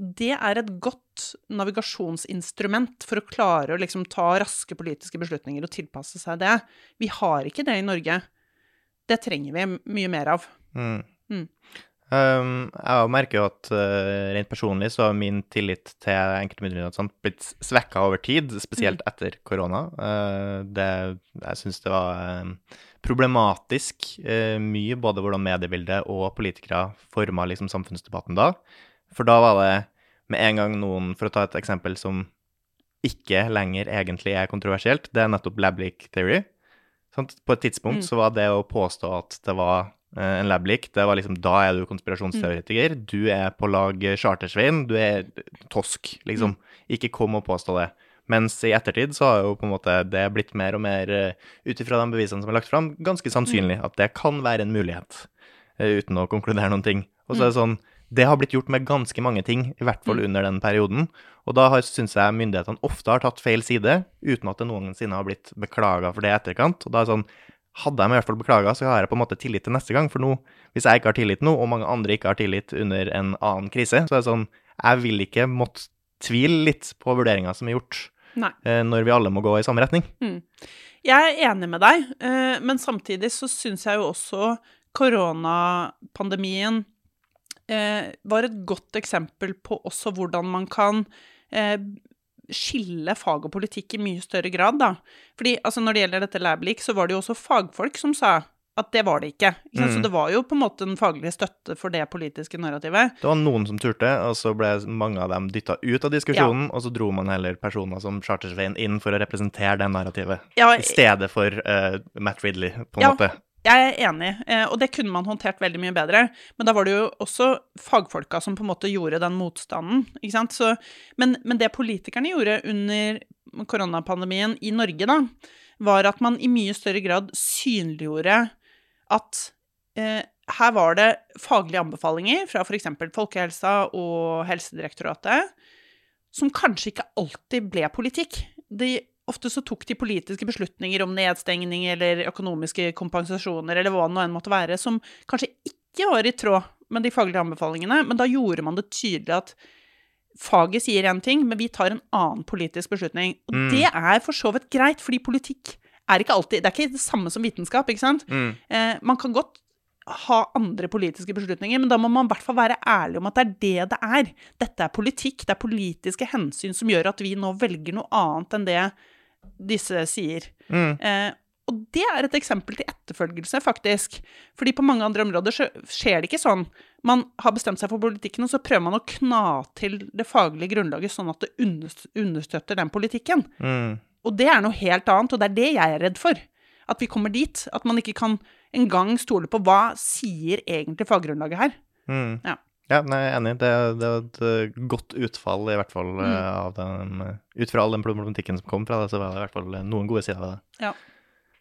Speaker 2: Det er et godt navigasjonsinstrument for å klare å liksom ta raske politiske beslutninger og tilpasse seg det. Vi har ikke det i Norge. Det trenger vi mye mer av.
Speaker 1: Mm.
Speaker 2: Mm.
Speaker 1: Um, jeg merker jo at uh, rent personlig så har min tillit til enkeltmyndigheter sånn, blitt svekka over tid, spesielt etter korona. Uh, det, jeg syns det var uh, problematisk mye, både hvordan mediebildet og politikere forma liksom, samfunnsdebatten da. For da var det med en gang noen, for å ta et eksempel som ikke lenger egentlig er kontroversielt, det er nettopp lab leak theory. Sant? På et tidspunkt
Speaker 2: Mm.
Speaker 1: så var det å påstå at det var eh, en lab leak, det var liksom Da er du konspirasjonsteoretiker. Du er på lag chartersvein. Du er tosk, liksom. Ikke kom og påstå det. Mens i ettertid så har jo på en måte det blitt mer og mer, eh, ut ifra de bevisene som er lagt fram, ganske sannsynlig at det kan være en mulighet, eh, uten å konkludere noen ting. Og så er det sånn Det har blitt gjort med ganske mange ting, i hvert fall under den perioden. Og da syns jeg myndighetene ofte har tatt feil side, uten at det noensinne har blitt beklaga for det i etterkant. Og da er det sånn Hadde de i hvert fall beklaga, så har jeg på en måte tillit til neste gang. For nå, hvis jeg ikke har tillit nå, og mange andre ikke har tillit under en annen krise, så er det sånn Jeg vil ikke måtte tvile litt på vurderinga som er gjort, eh, når vi alle må gå i samme retning.
Speaker 2: Jeg er enig med deg, eh, men samtidig så syns jeg jo også koronapandemien eh, var et godt eksempel på også hvordan man kan eh, skille fag og politikk i mye større grad, da. Fordi altså, når det gjelder dette lab-leak, så var det jo også fagfolk som sa at det var det ikke. ikke mm. Så det var jo på en måte en faglig støtte for det politiske narrativet.
Speaker 1: Det var noen som turte, og så ble mange av dem dytta ut av diskusjonen, og så dro man heller personer som Chartersveien inn for å representere det narrativet,
Speaker 2: Ja,
Speaker 1: i stedet for uh, Matt Ridley, på en
Speaker 2: Ja.
Speaker 1: måte.
Speaker 2: Jeg er enig, eh, og det kunne man håndtert veldig mye bedre. Men da var det jo også fagfolka som på en måte gjorde den motstanden. ikke sant? Så, men, men det politikerne gjorde under koronapandemien i Norge, da, var at man i mye større grad synliggjorde at eh, her var det faglige anbefalinger fra f.eks. Folkehelsa og Helsedirektoratet, som kanskje ikke alltid ble politikk. De, ofte så tok de politiske beslutninger om nedstengning eller økonomiske kompensasjoner eller hva det nå enn måtte være, som kanskje ikke var i tråd med de faglige anbefalingene, men da gjorde man det tydelig at faget sier én ting, men vi tar en annen politisk beslutning. Og
Speaker 1: Mm.
Speaker 2: det er for så vidt greit, fordi politikk er ikke alltid Det er ikke det samme som vitenskap, ikke sant?
Speaker 1: Mm.
Speaker 2: Eh, man kan godt ha andre politiske beslutninger, men da må man i hvert fall være ærlig om at det er det det er. Dette er politikk, det er politiske hensyn som gjør at vi nå velger noe annet enn det disse sier.
Speaker 1: Mm.
Speaker 2: Eh, og det er et eksempel til etterfølgelse, faktisk. Fordi på mange andre områder så skjer det ikke sånn. Man har bestemt seg for politikken, og så prøver man å kna til det faglige grunnlaget sånn at det understøtter den politikken.
Speaker 1: Mm.
Speaker 2: Og det er noe helt annet, og det er det jeg er redd for. At vi kommer dit. At man ikke kan engang stole på hva sier egentlig faggrunnlaget her.
Speaker 1: Mm.
Speaker 2: Ja.
Speaker 1: Ja, nei, jeg er enig. Det, det er et eh, godt utfall, i hvert fall,
Speaker 2: Mm.
Speaker 1: eh, av den eh, Ut fra all den problematikken som kom fra det, så var det i hvert fall noen gode sider ved det.
Speaker 2: Ja.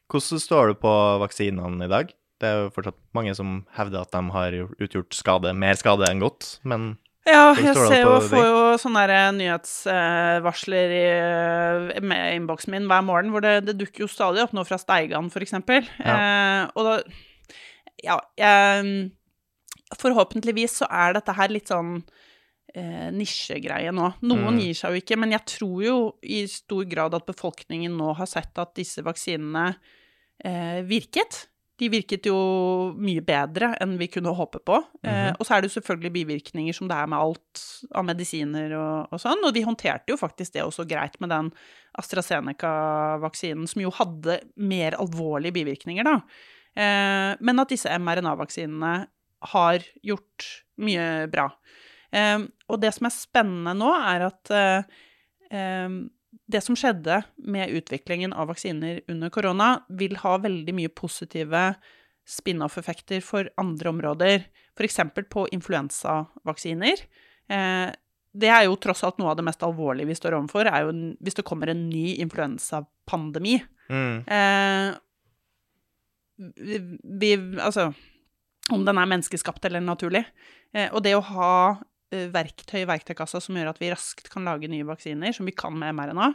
Speaker 1: Hvordan står du på vaksinene i dag? Det er jo fortsatt mange som hevder at de har utgjort skade, mer skade enn godt, men
Speaker 2: Ja, jeg ser jo, får jo sånne nyhetsvarsler i innboksen min hver morgen, hvor det, det dukker jo stadig opp noe fra Steigan, for eksempel. Eh, og da Ja, jeg Forhåpentligvis så er dette her litt sånn eh, nisjegreie nå. Noen
Speaker 1: Mm.
Speaker 2: gir seg jo ikke, men jeg tror jo i stor grad at befolkningen nå har sett at disse vaksinene eh, virket. De virket jo mye bedre enn vi kunne håpe på. eh,
Speaker 1: Mhm.
Speaker 2: og så er det jo selvfølgelig bivirkninger som det er med alt av medisiner og, og sånn. Og de håndterte jo faktisk det også greit med den AstraZeneca-vaksinen, som jo hadde mer alvorlige bivirkninger, da. Eh, men at disse mRNA-vaksinene har gjort mye bra. Eh, og det som er spennende nå, er at eh, det som skjedde med utviklingen av vaksiner under korona, vil ha veldig mye positive spin-off-effekter for andre områder, f.eks. på influensavaksiner. Eh, det er jo tross alt noe av det mest alvorlige vi står overfor, er jo hvis det kommer en ny influensapandemi.
Speaker 1: mm.
Speaker 2: Eh, vi, vi Altså om den er menneskeskapt eller naturlig. Eh, og det å ha eh, verktøy i verktøykassa som gjør at vi raskt kan lage nye vaksiner, som vi kan med mRNA,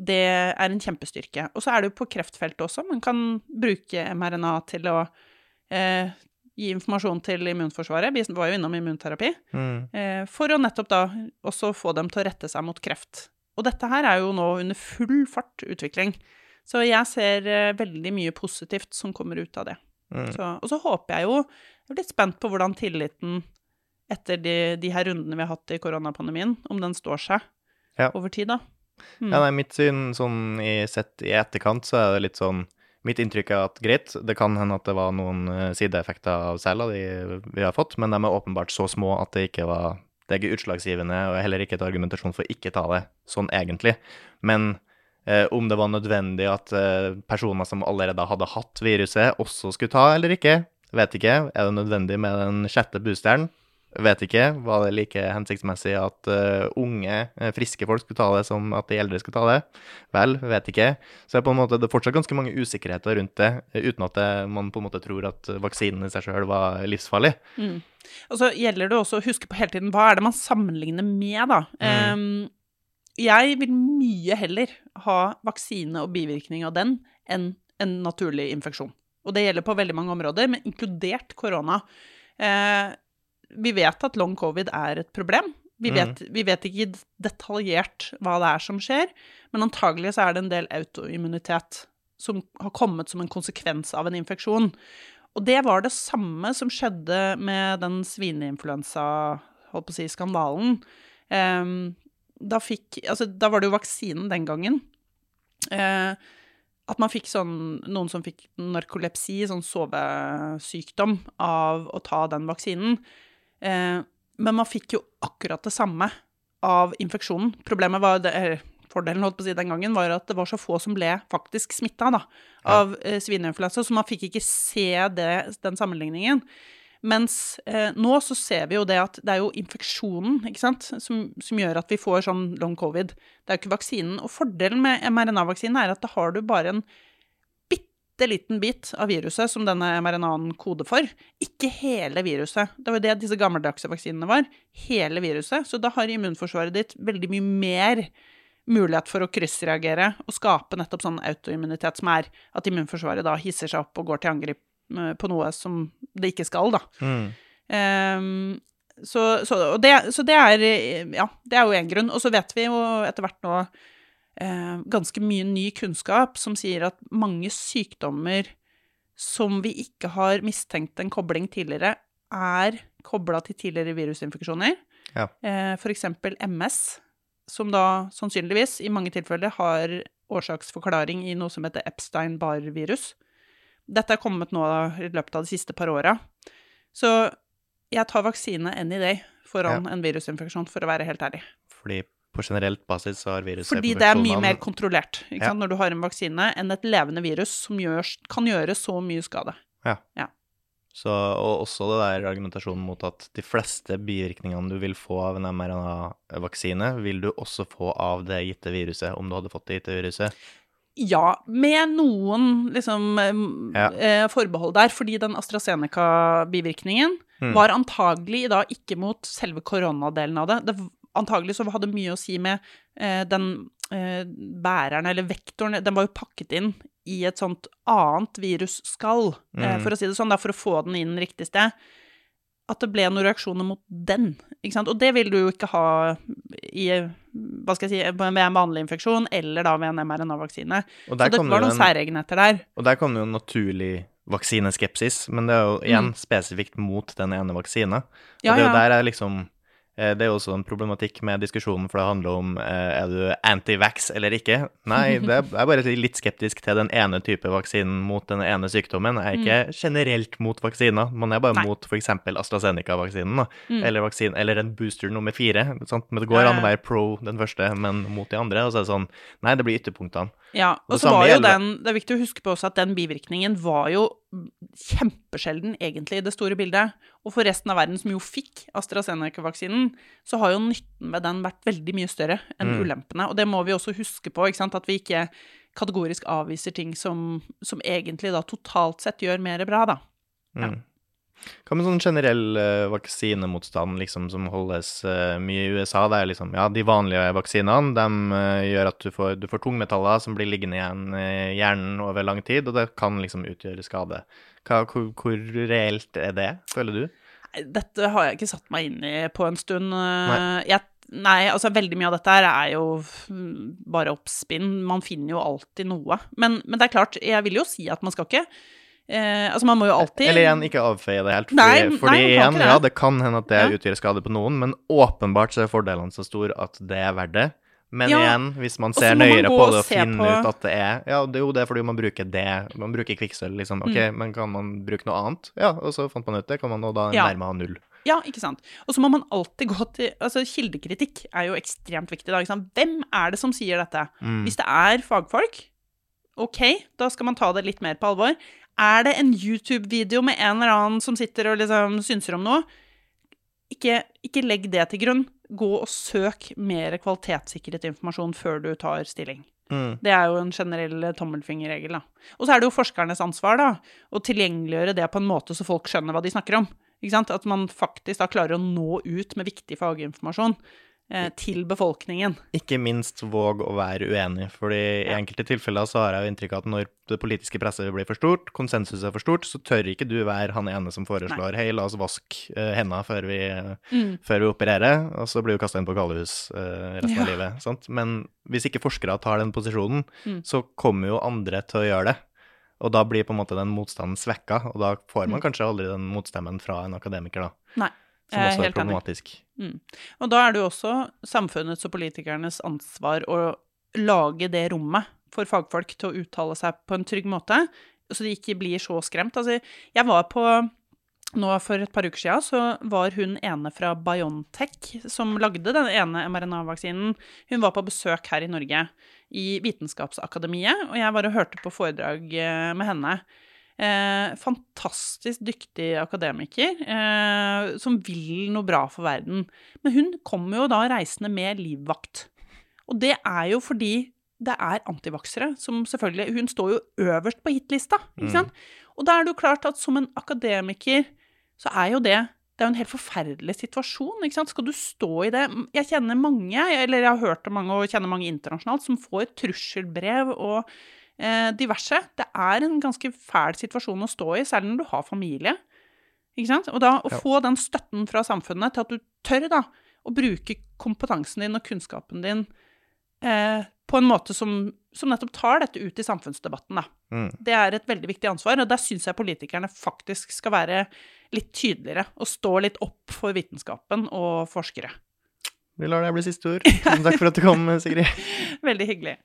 Speaker 2: det er en kjempestyrke. Og så er det jo på kreftfeltet også. Man kan bruke mRNA til å eh, gi informasjon til immunforsvaret. Vi var jo innom immunterapi.
Speaker 1: Mm.
Speaker 2: Eh, for å nettopp da også få dem til å rette seg mot kreft. Og dette her er jo nå under full fart utvikling. Så jeg ser eh, veldig mye positivt som kommer ut av det.
Speaker 1: Mm.
Speaker 2: Så, og så håper jeg jo Jeg er litt spent på hvordan tilliten etter de, de her rundene vi har hatt i koronapandemien, om den står seg
Speaker 1: Ja.
Speaker 2: over tid, da. Mm.
Speaker 1: Ja, nei, mitt syn sånn i, sett i etterkant, så er det litt sånn Mitt inntrykk er at greit, det kan hende at det var noen eh, sideeffekter av selv de vi har fått, men de er åpenbart så små at det ikke var Det er ikke utslagsgivende, og heller ikke et argumentasjon for ikke ta det sånn egentlig. Men om det var nødvendig at eh, personer som allerede hadde hatt viruset, også skulle ta eller ikke, vet ikke. Er det nødvendig med den sjette boosteren? Vet ikke. Var det like hensiktsmessig at eh, unge, eh, friske folk skulle ta det som at de eldre skulle ta det? Vel, vet ikke. Så det er på en måte, det er fortsatt ganske mange usikkerheter rundt det, eh, uten at det, man på en måte tror at vaksinen i seg sjøl var livsfarlig.
Speaker 2: Mm. Og så gjelder det også å huske på hele tiden hva er det man sammenligner med, da. Ehm, jeg vil mye heller ha vaksine og bivirkning av den enn en naturlig infeksjon. Og det gjelder på veldig mange områder, men inkludert korona. Eh, vi vet at long covid er et problem. Vi vet, vi vet ikke detaljert hva det er som skjer, men antagelig så er det en del autoimmunitet som har kommet som en konsekvens av en infeksjon. Og det var det samme som skjedde med den svineinfluensa, holdt på å si, skandalen. Da fikk Altså, da var det jo vaksinen den gangen. Eh, at man fikk sånn Noen som fikk narkolepsi, sånn sovesykdom, av å ta den vaksinen. Eh, men man fikk jo akkurat det samme av infeksjonen. Problemet var det, Fordelen holdt på å si den gangen var at det var så få som ble faktisk smitta av ja. svineinfluensa, så man fikk ikke se det, den sammenligningen. Mens eh, nå så ser vi jo det at det er jo infeksjonen ikke sant, som, som gjør at vi får sånn long covid. Det er jo ikke vaksinen. Og fordelen med mRNA-vaksinen er at da har du bare en bitte liten bit av viruset som denne mRNA-en koder for. Ikke hele viruset. Det var jo det disse gammeldagse vaksinene var. Hele viruset. Så da har immunforsvaret ditt veldig mye mer mulighet for å kryssreagere og skape nettopp sånn autoimmunitet som er at immunforsvaret da hisser seg opp og går til angrep på noe som det ikke skal, da.
Speaker 1: Mm.
Speaker 2: Um, så, så, det, så, det, er Ja, det er jo én grunn. Og så vet vi jo etter hvert nå eh, ganske mye ny kunnskap som sier at mange sykdommer som vi ikke har mistenkt en kobling tidligere, er kobla til tidligere virusinfeksjoner.
Speaker 1: Ja.
Speaker 2: Eh, eksempel MS, som da sannsynligvis i mange tilfeller har årsaksforklaring i noe som heter Epstein-Barr-virus. Dette er kommet nå i løpet av de siste par åra. Så jeg tar vaksine any day foran
Speaker 1: Ja.
Speaker 2: en virusinfeksjon, for å være helt ærlig.
Speaker 1: Fordi på generelt basis så har viruset
Speaker 2: Fordi det er mye mer kontrollert
Speaker 1: Ja.
Speaker 2: når du har en vaksine, enn et levende virus som gjør, kan gjøre så mye skade.
Speaker 1: Så, og også det der argumentasjonen mot at de fleste bivirkningene du vil få av en mRNA-vaksine, vil du også få av det gitte viruset, om du hadde fått det gitte viruset.
Speaker 2: Ja, med noen liksom
Speaker 1: Ja.
Speaker 2: eh, forbehold der, fordi den AstraZeneca-bivirkningen
Speaker 1: Mm.
Speaker 2: var antagelig da ikke mot selve koronadelen av det. det antagelig så hadde mye å si med eh, den eh, bæreren, eller vektoren, den var jo pakket inn i et sånt annet virusskall, eh,
Speaker 1: Mm.
Speaker 2: for å si det sånn, da, for å få den inn riktig sted. At det ble noen reaksjoner mot den, ikke sant. Og det vil du jo ikke ha i hva skal jeg si, ved en vanlig infeksjon, eller da ved en mRNA-vaksine.
Speaker 1: Og
Speaker 2: Så det var noen
Speaker 1: en-
Speaker 2: særegenheter der.
Speaker 1: Og der kom jo en naturlig vaksineskepsis, men det er jo igjen
Speaker 2: Mm.
Speaker 1: spesifikt mot den ene vaksina.
Speaker 2: Ja,
Speaker 1: og det er jo
Speaker 2: ja.
Speaker 1: der er liksom Det er jo også en problematikk med diskusjonen, for det handler om eh, er du anti-vax eller ikke. Nei, det er, jeg er bare litt skeptisk til den ene type vaksinen mot den ene sykdommen. Jeg er ikke generelt mot vaksiner, man er bare
Speaker 2: Mm. Nei.
Speaker 1: mot f.eks. AstraZeneca-vaksinen.
Speaker 2: Mm.
Speaker 1: Eller, vaksin, eller en booster nummer fire. Sant? Men det går an å være pro den første, men mot de andre. Og så er det sånn Nei, det blir ytterpunktene.
Speaker 2: Ja, og så var jo den Det er viktig å huske på også at den bivirkningen var jo kjempesjelden, egentlig, i det store bildet. Og for resten av verden som jo fikk AstraZeneca-vaksinen, så har jo nytten med den vært veldig mye større enn
Speaker 1: Mm.
Speaker 2: ulempene. Og det må vi også huske på, ikke sant, at vi ikke kategorisk avviser ting som, som egentlig da totalt sett gjør mer bra, da. Ja.
Speaker 1: Mm. Hva med sånn generell uh, vaksinemotstand liksom, som holdes uh, mye i USA? Det er liksom, ja, De vanlige vaksinene de, uh, gjør at du får, du får tungmetaller som blir liggende igjen i hjernen over lang tid, og det kan liksom utgjøre skade. Hva, hvor, hvor reelt er det, føler du?
Speaker 2: Dette har jeg ikke satt meg inn i på en stund. Nei. Jeg, nei, altså veldig mye av dette her er jo bare oppspinn. Man finner jo alltid noe. Men, men det er klart, jeg vil jo si at man skal ikke eh, Altså, man må jo alltid
Speaker 1: Eller igjen, ikke avfeie det helt. Fordi,
Speaker 2: Nei,
Speaker 1: fordi
Speaker 2: nei,
Speaker 1: igjen,
Speaker 2: det.
Speaker 1: ja, det kan hende at det
Speaker 2: Ja.
Speaker 1: utgjør skade på noen, men åpenbart så er fordelene så store at det er verdt det. Men
Speaker 2: Ja,
Speaker 1: igjen, hvis man ser nøyere
Speaker 2: man
Speaker 1: på det og finner
Speaker 2: på-
Speaker 1: ut at det er Ja, det er jo det fordi man bruker det, man bruker kvikksølv, liksom. Ok,
Speaker 2: Mm.
Speaker 1: men kan man bruke noe annet? Ja, og så fant man ut det, kan man nå da
Speaker 2: Ja.
Speaker 1: nærme ha null.
Speaker 2: Ja, ikke sant. Og så må man alltid gå til Altså, kildekritikk er jo ekstremt viktig, da. Hvem er det som sier dette?
Speaker 1: Mm.
Speaker 2: Hvis det er fagfolk, ok, da skal man ta det litt mer på alvor. Er det en YouTube-video med en eller annen som sitter og liksom synser om noe? Ikke, ikke legg det til grunn. Gå og søk mer kvalitetssikret informasjon før du tar stilling.
Speaker 1: Mm.
Speaker 2: Det er jo en generell tommelfingerregel, da. Og så er det jo forskernes ansvar, da, å tilgjengeliggjøre det på en måte så folk skjønner hva de snakker om. At man faktisk da klarer å nå ut med viktig faginformasjon eh, til befolkningen.
Speaker 1: Ikke minst våg å være uenig, fordi i enkelte tilfeller så har jeg jo inntrykk av at når det politiske presset blir for stort, konsensus er for stort, så tør ikke du være han ene som foreslår hei, la oss vaske uh, hendene før vi,
Speaker 2: Mm.
Speaker 1: før vi opererer, og så blir du kasta inn på galehus eh, resten av livet. Sant? Men hvis ikke forskere tar den posisjonen,
Speaker 2: Mm.
Speaker 1: så kommer jo andre til å gjøre det. Og da blir på en måte den motstanden svekka, og da får man kanskje aldri den motstemmen fra en akademiker, da.
Speaker 2: Mm. Nei,
Speaker 1: Som også er
Speaker 2: problematisk. enig.
Speaker 1: Problematisk.
Speaker 2: Og da er det jo også samfunnets og politikernes ansvar å lage det rommet for fagfolk til å uttale seg på en trygg måte, så de ikke blir så skremt. Altså, jeg var på nå For et par uker siden så var hun ene fra Biontech som lagde den ene mRNA-vaksinen. Hun var på besøk her i Norge, i Vitenskapsakademiet, og jeg var og hørte på foredrag eh, med henne. Eh, fantastisk dyktig akademiker eh, som vil noe bra for verden. Men hun kommer jo da reisende med livvakt. Og det er jo fordi det er antivaksere som selvfølgelig Hun står jo øverst på hitlista, ikke
Speaker 1: Mm.
Speaker 2: Og da er det jo klart at som en akademiker så er jo det det er jo en helt forferdelig situasjon. ikke sant? Skal du stå i det Jeg kjenner mange, eller jeg har hørt om mange og kjenner mange internasjonalt, som får trusselbrev og diverse. Det er en ganske fæl situasjon å stå i, særlig når du har familie. Ikke sant? Og da å
Speaker 1: Ja.
Speaker 2: få den støtten fra samfunnet til at du tør da, å bruke kompetansen din og kunnskapen din eh, på en måte som, som nettopp tar dette ut i samfunnsdebatten, da.
Speaker 1: Mm.
Speaker 2: Det er et veldig viktig ansvar, og der syns jeg politikerne faktisk skal være litt tydeligere og stå litt opp for vitenskapen og forskere.
Speaker 1: Vi lar det bli siste ord. Takk for at du kom, Sigrid.
Speaker 2: Veldig hyggelig.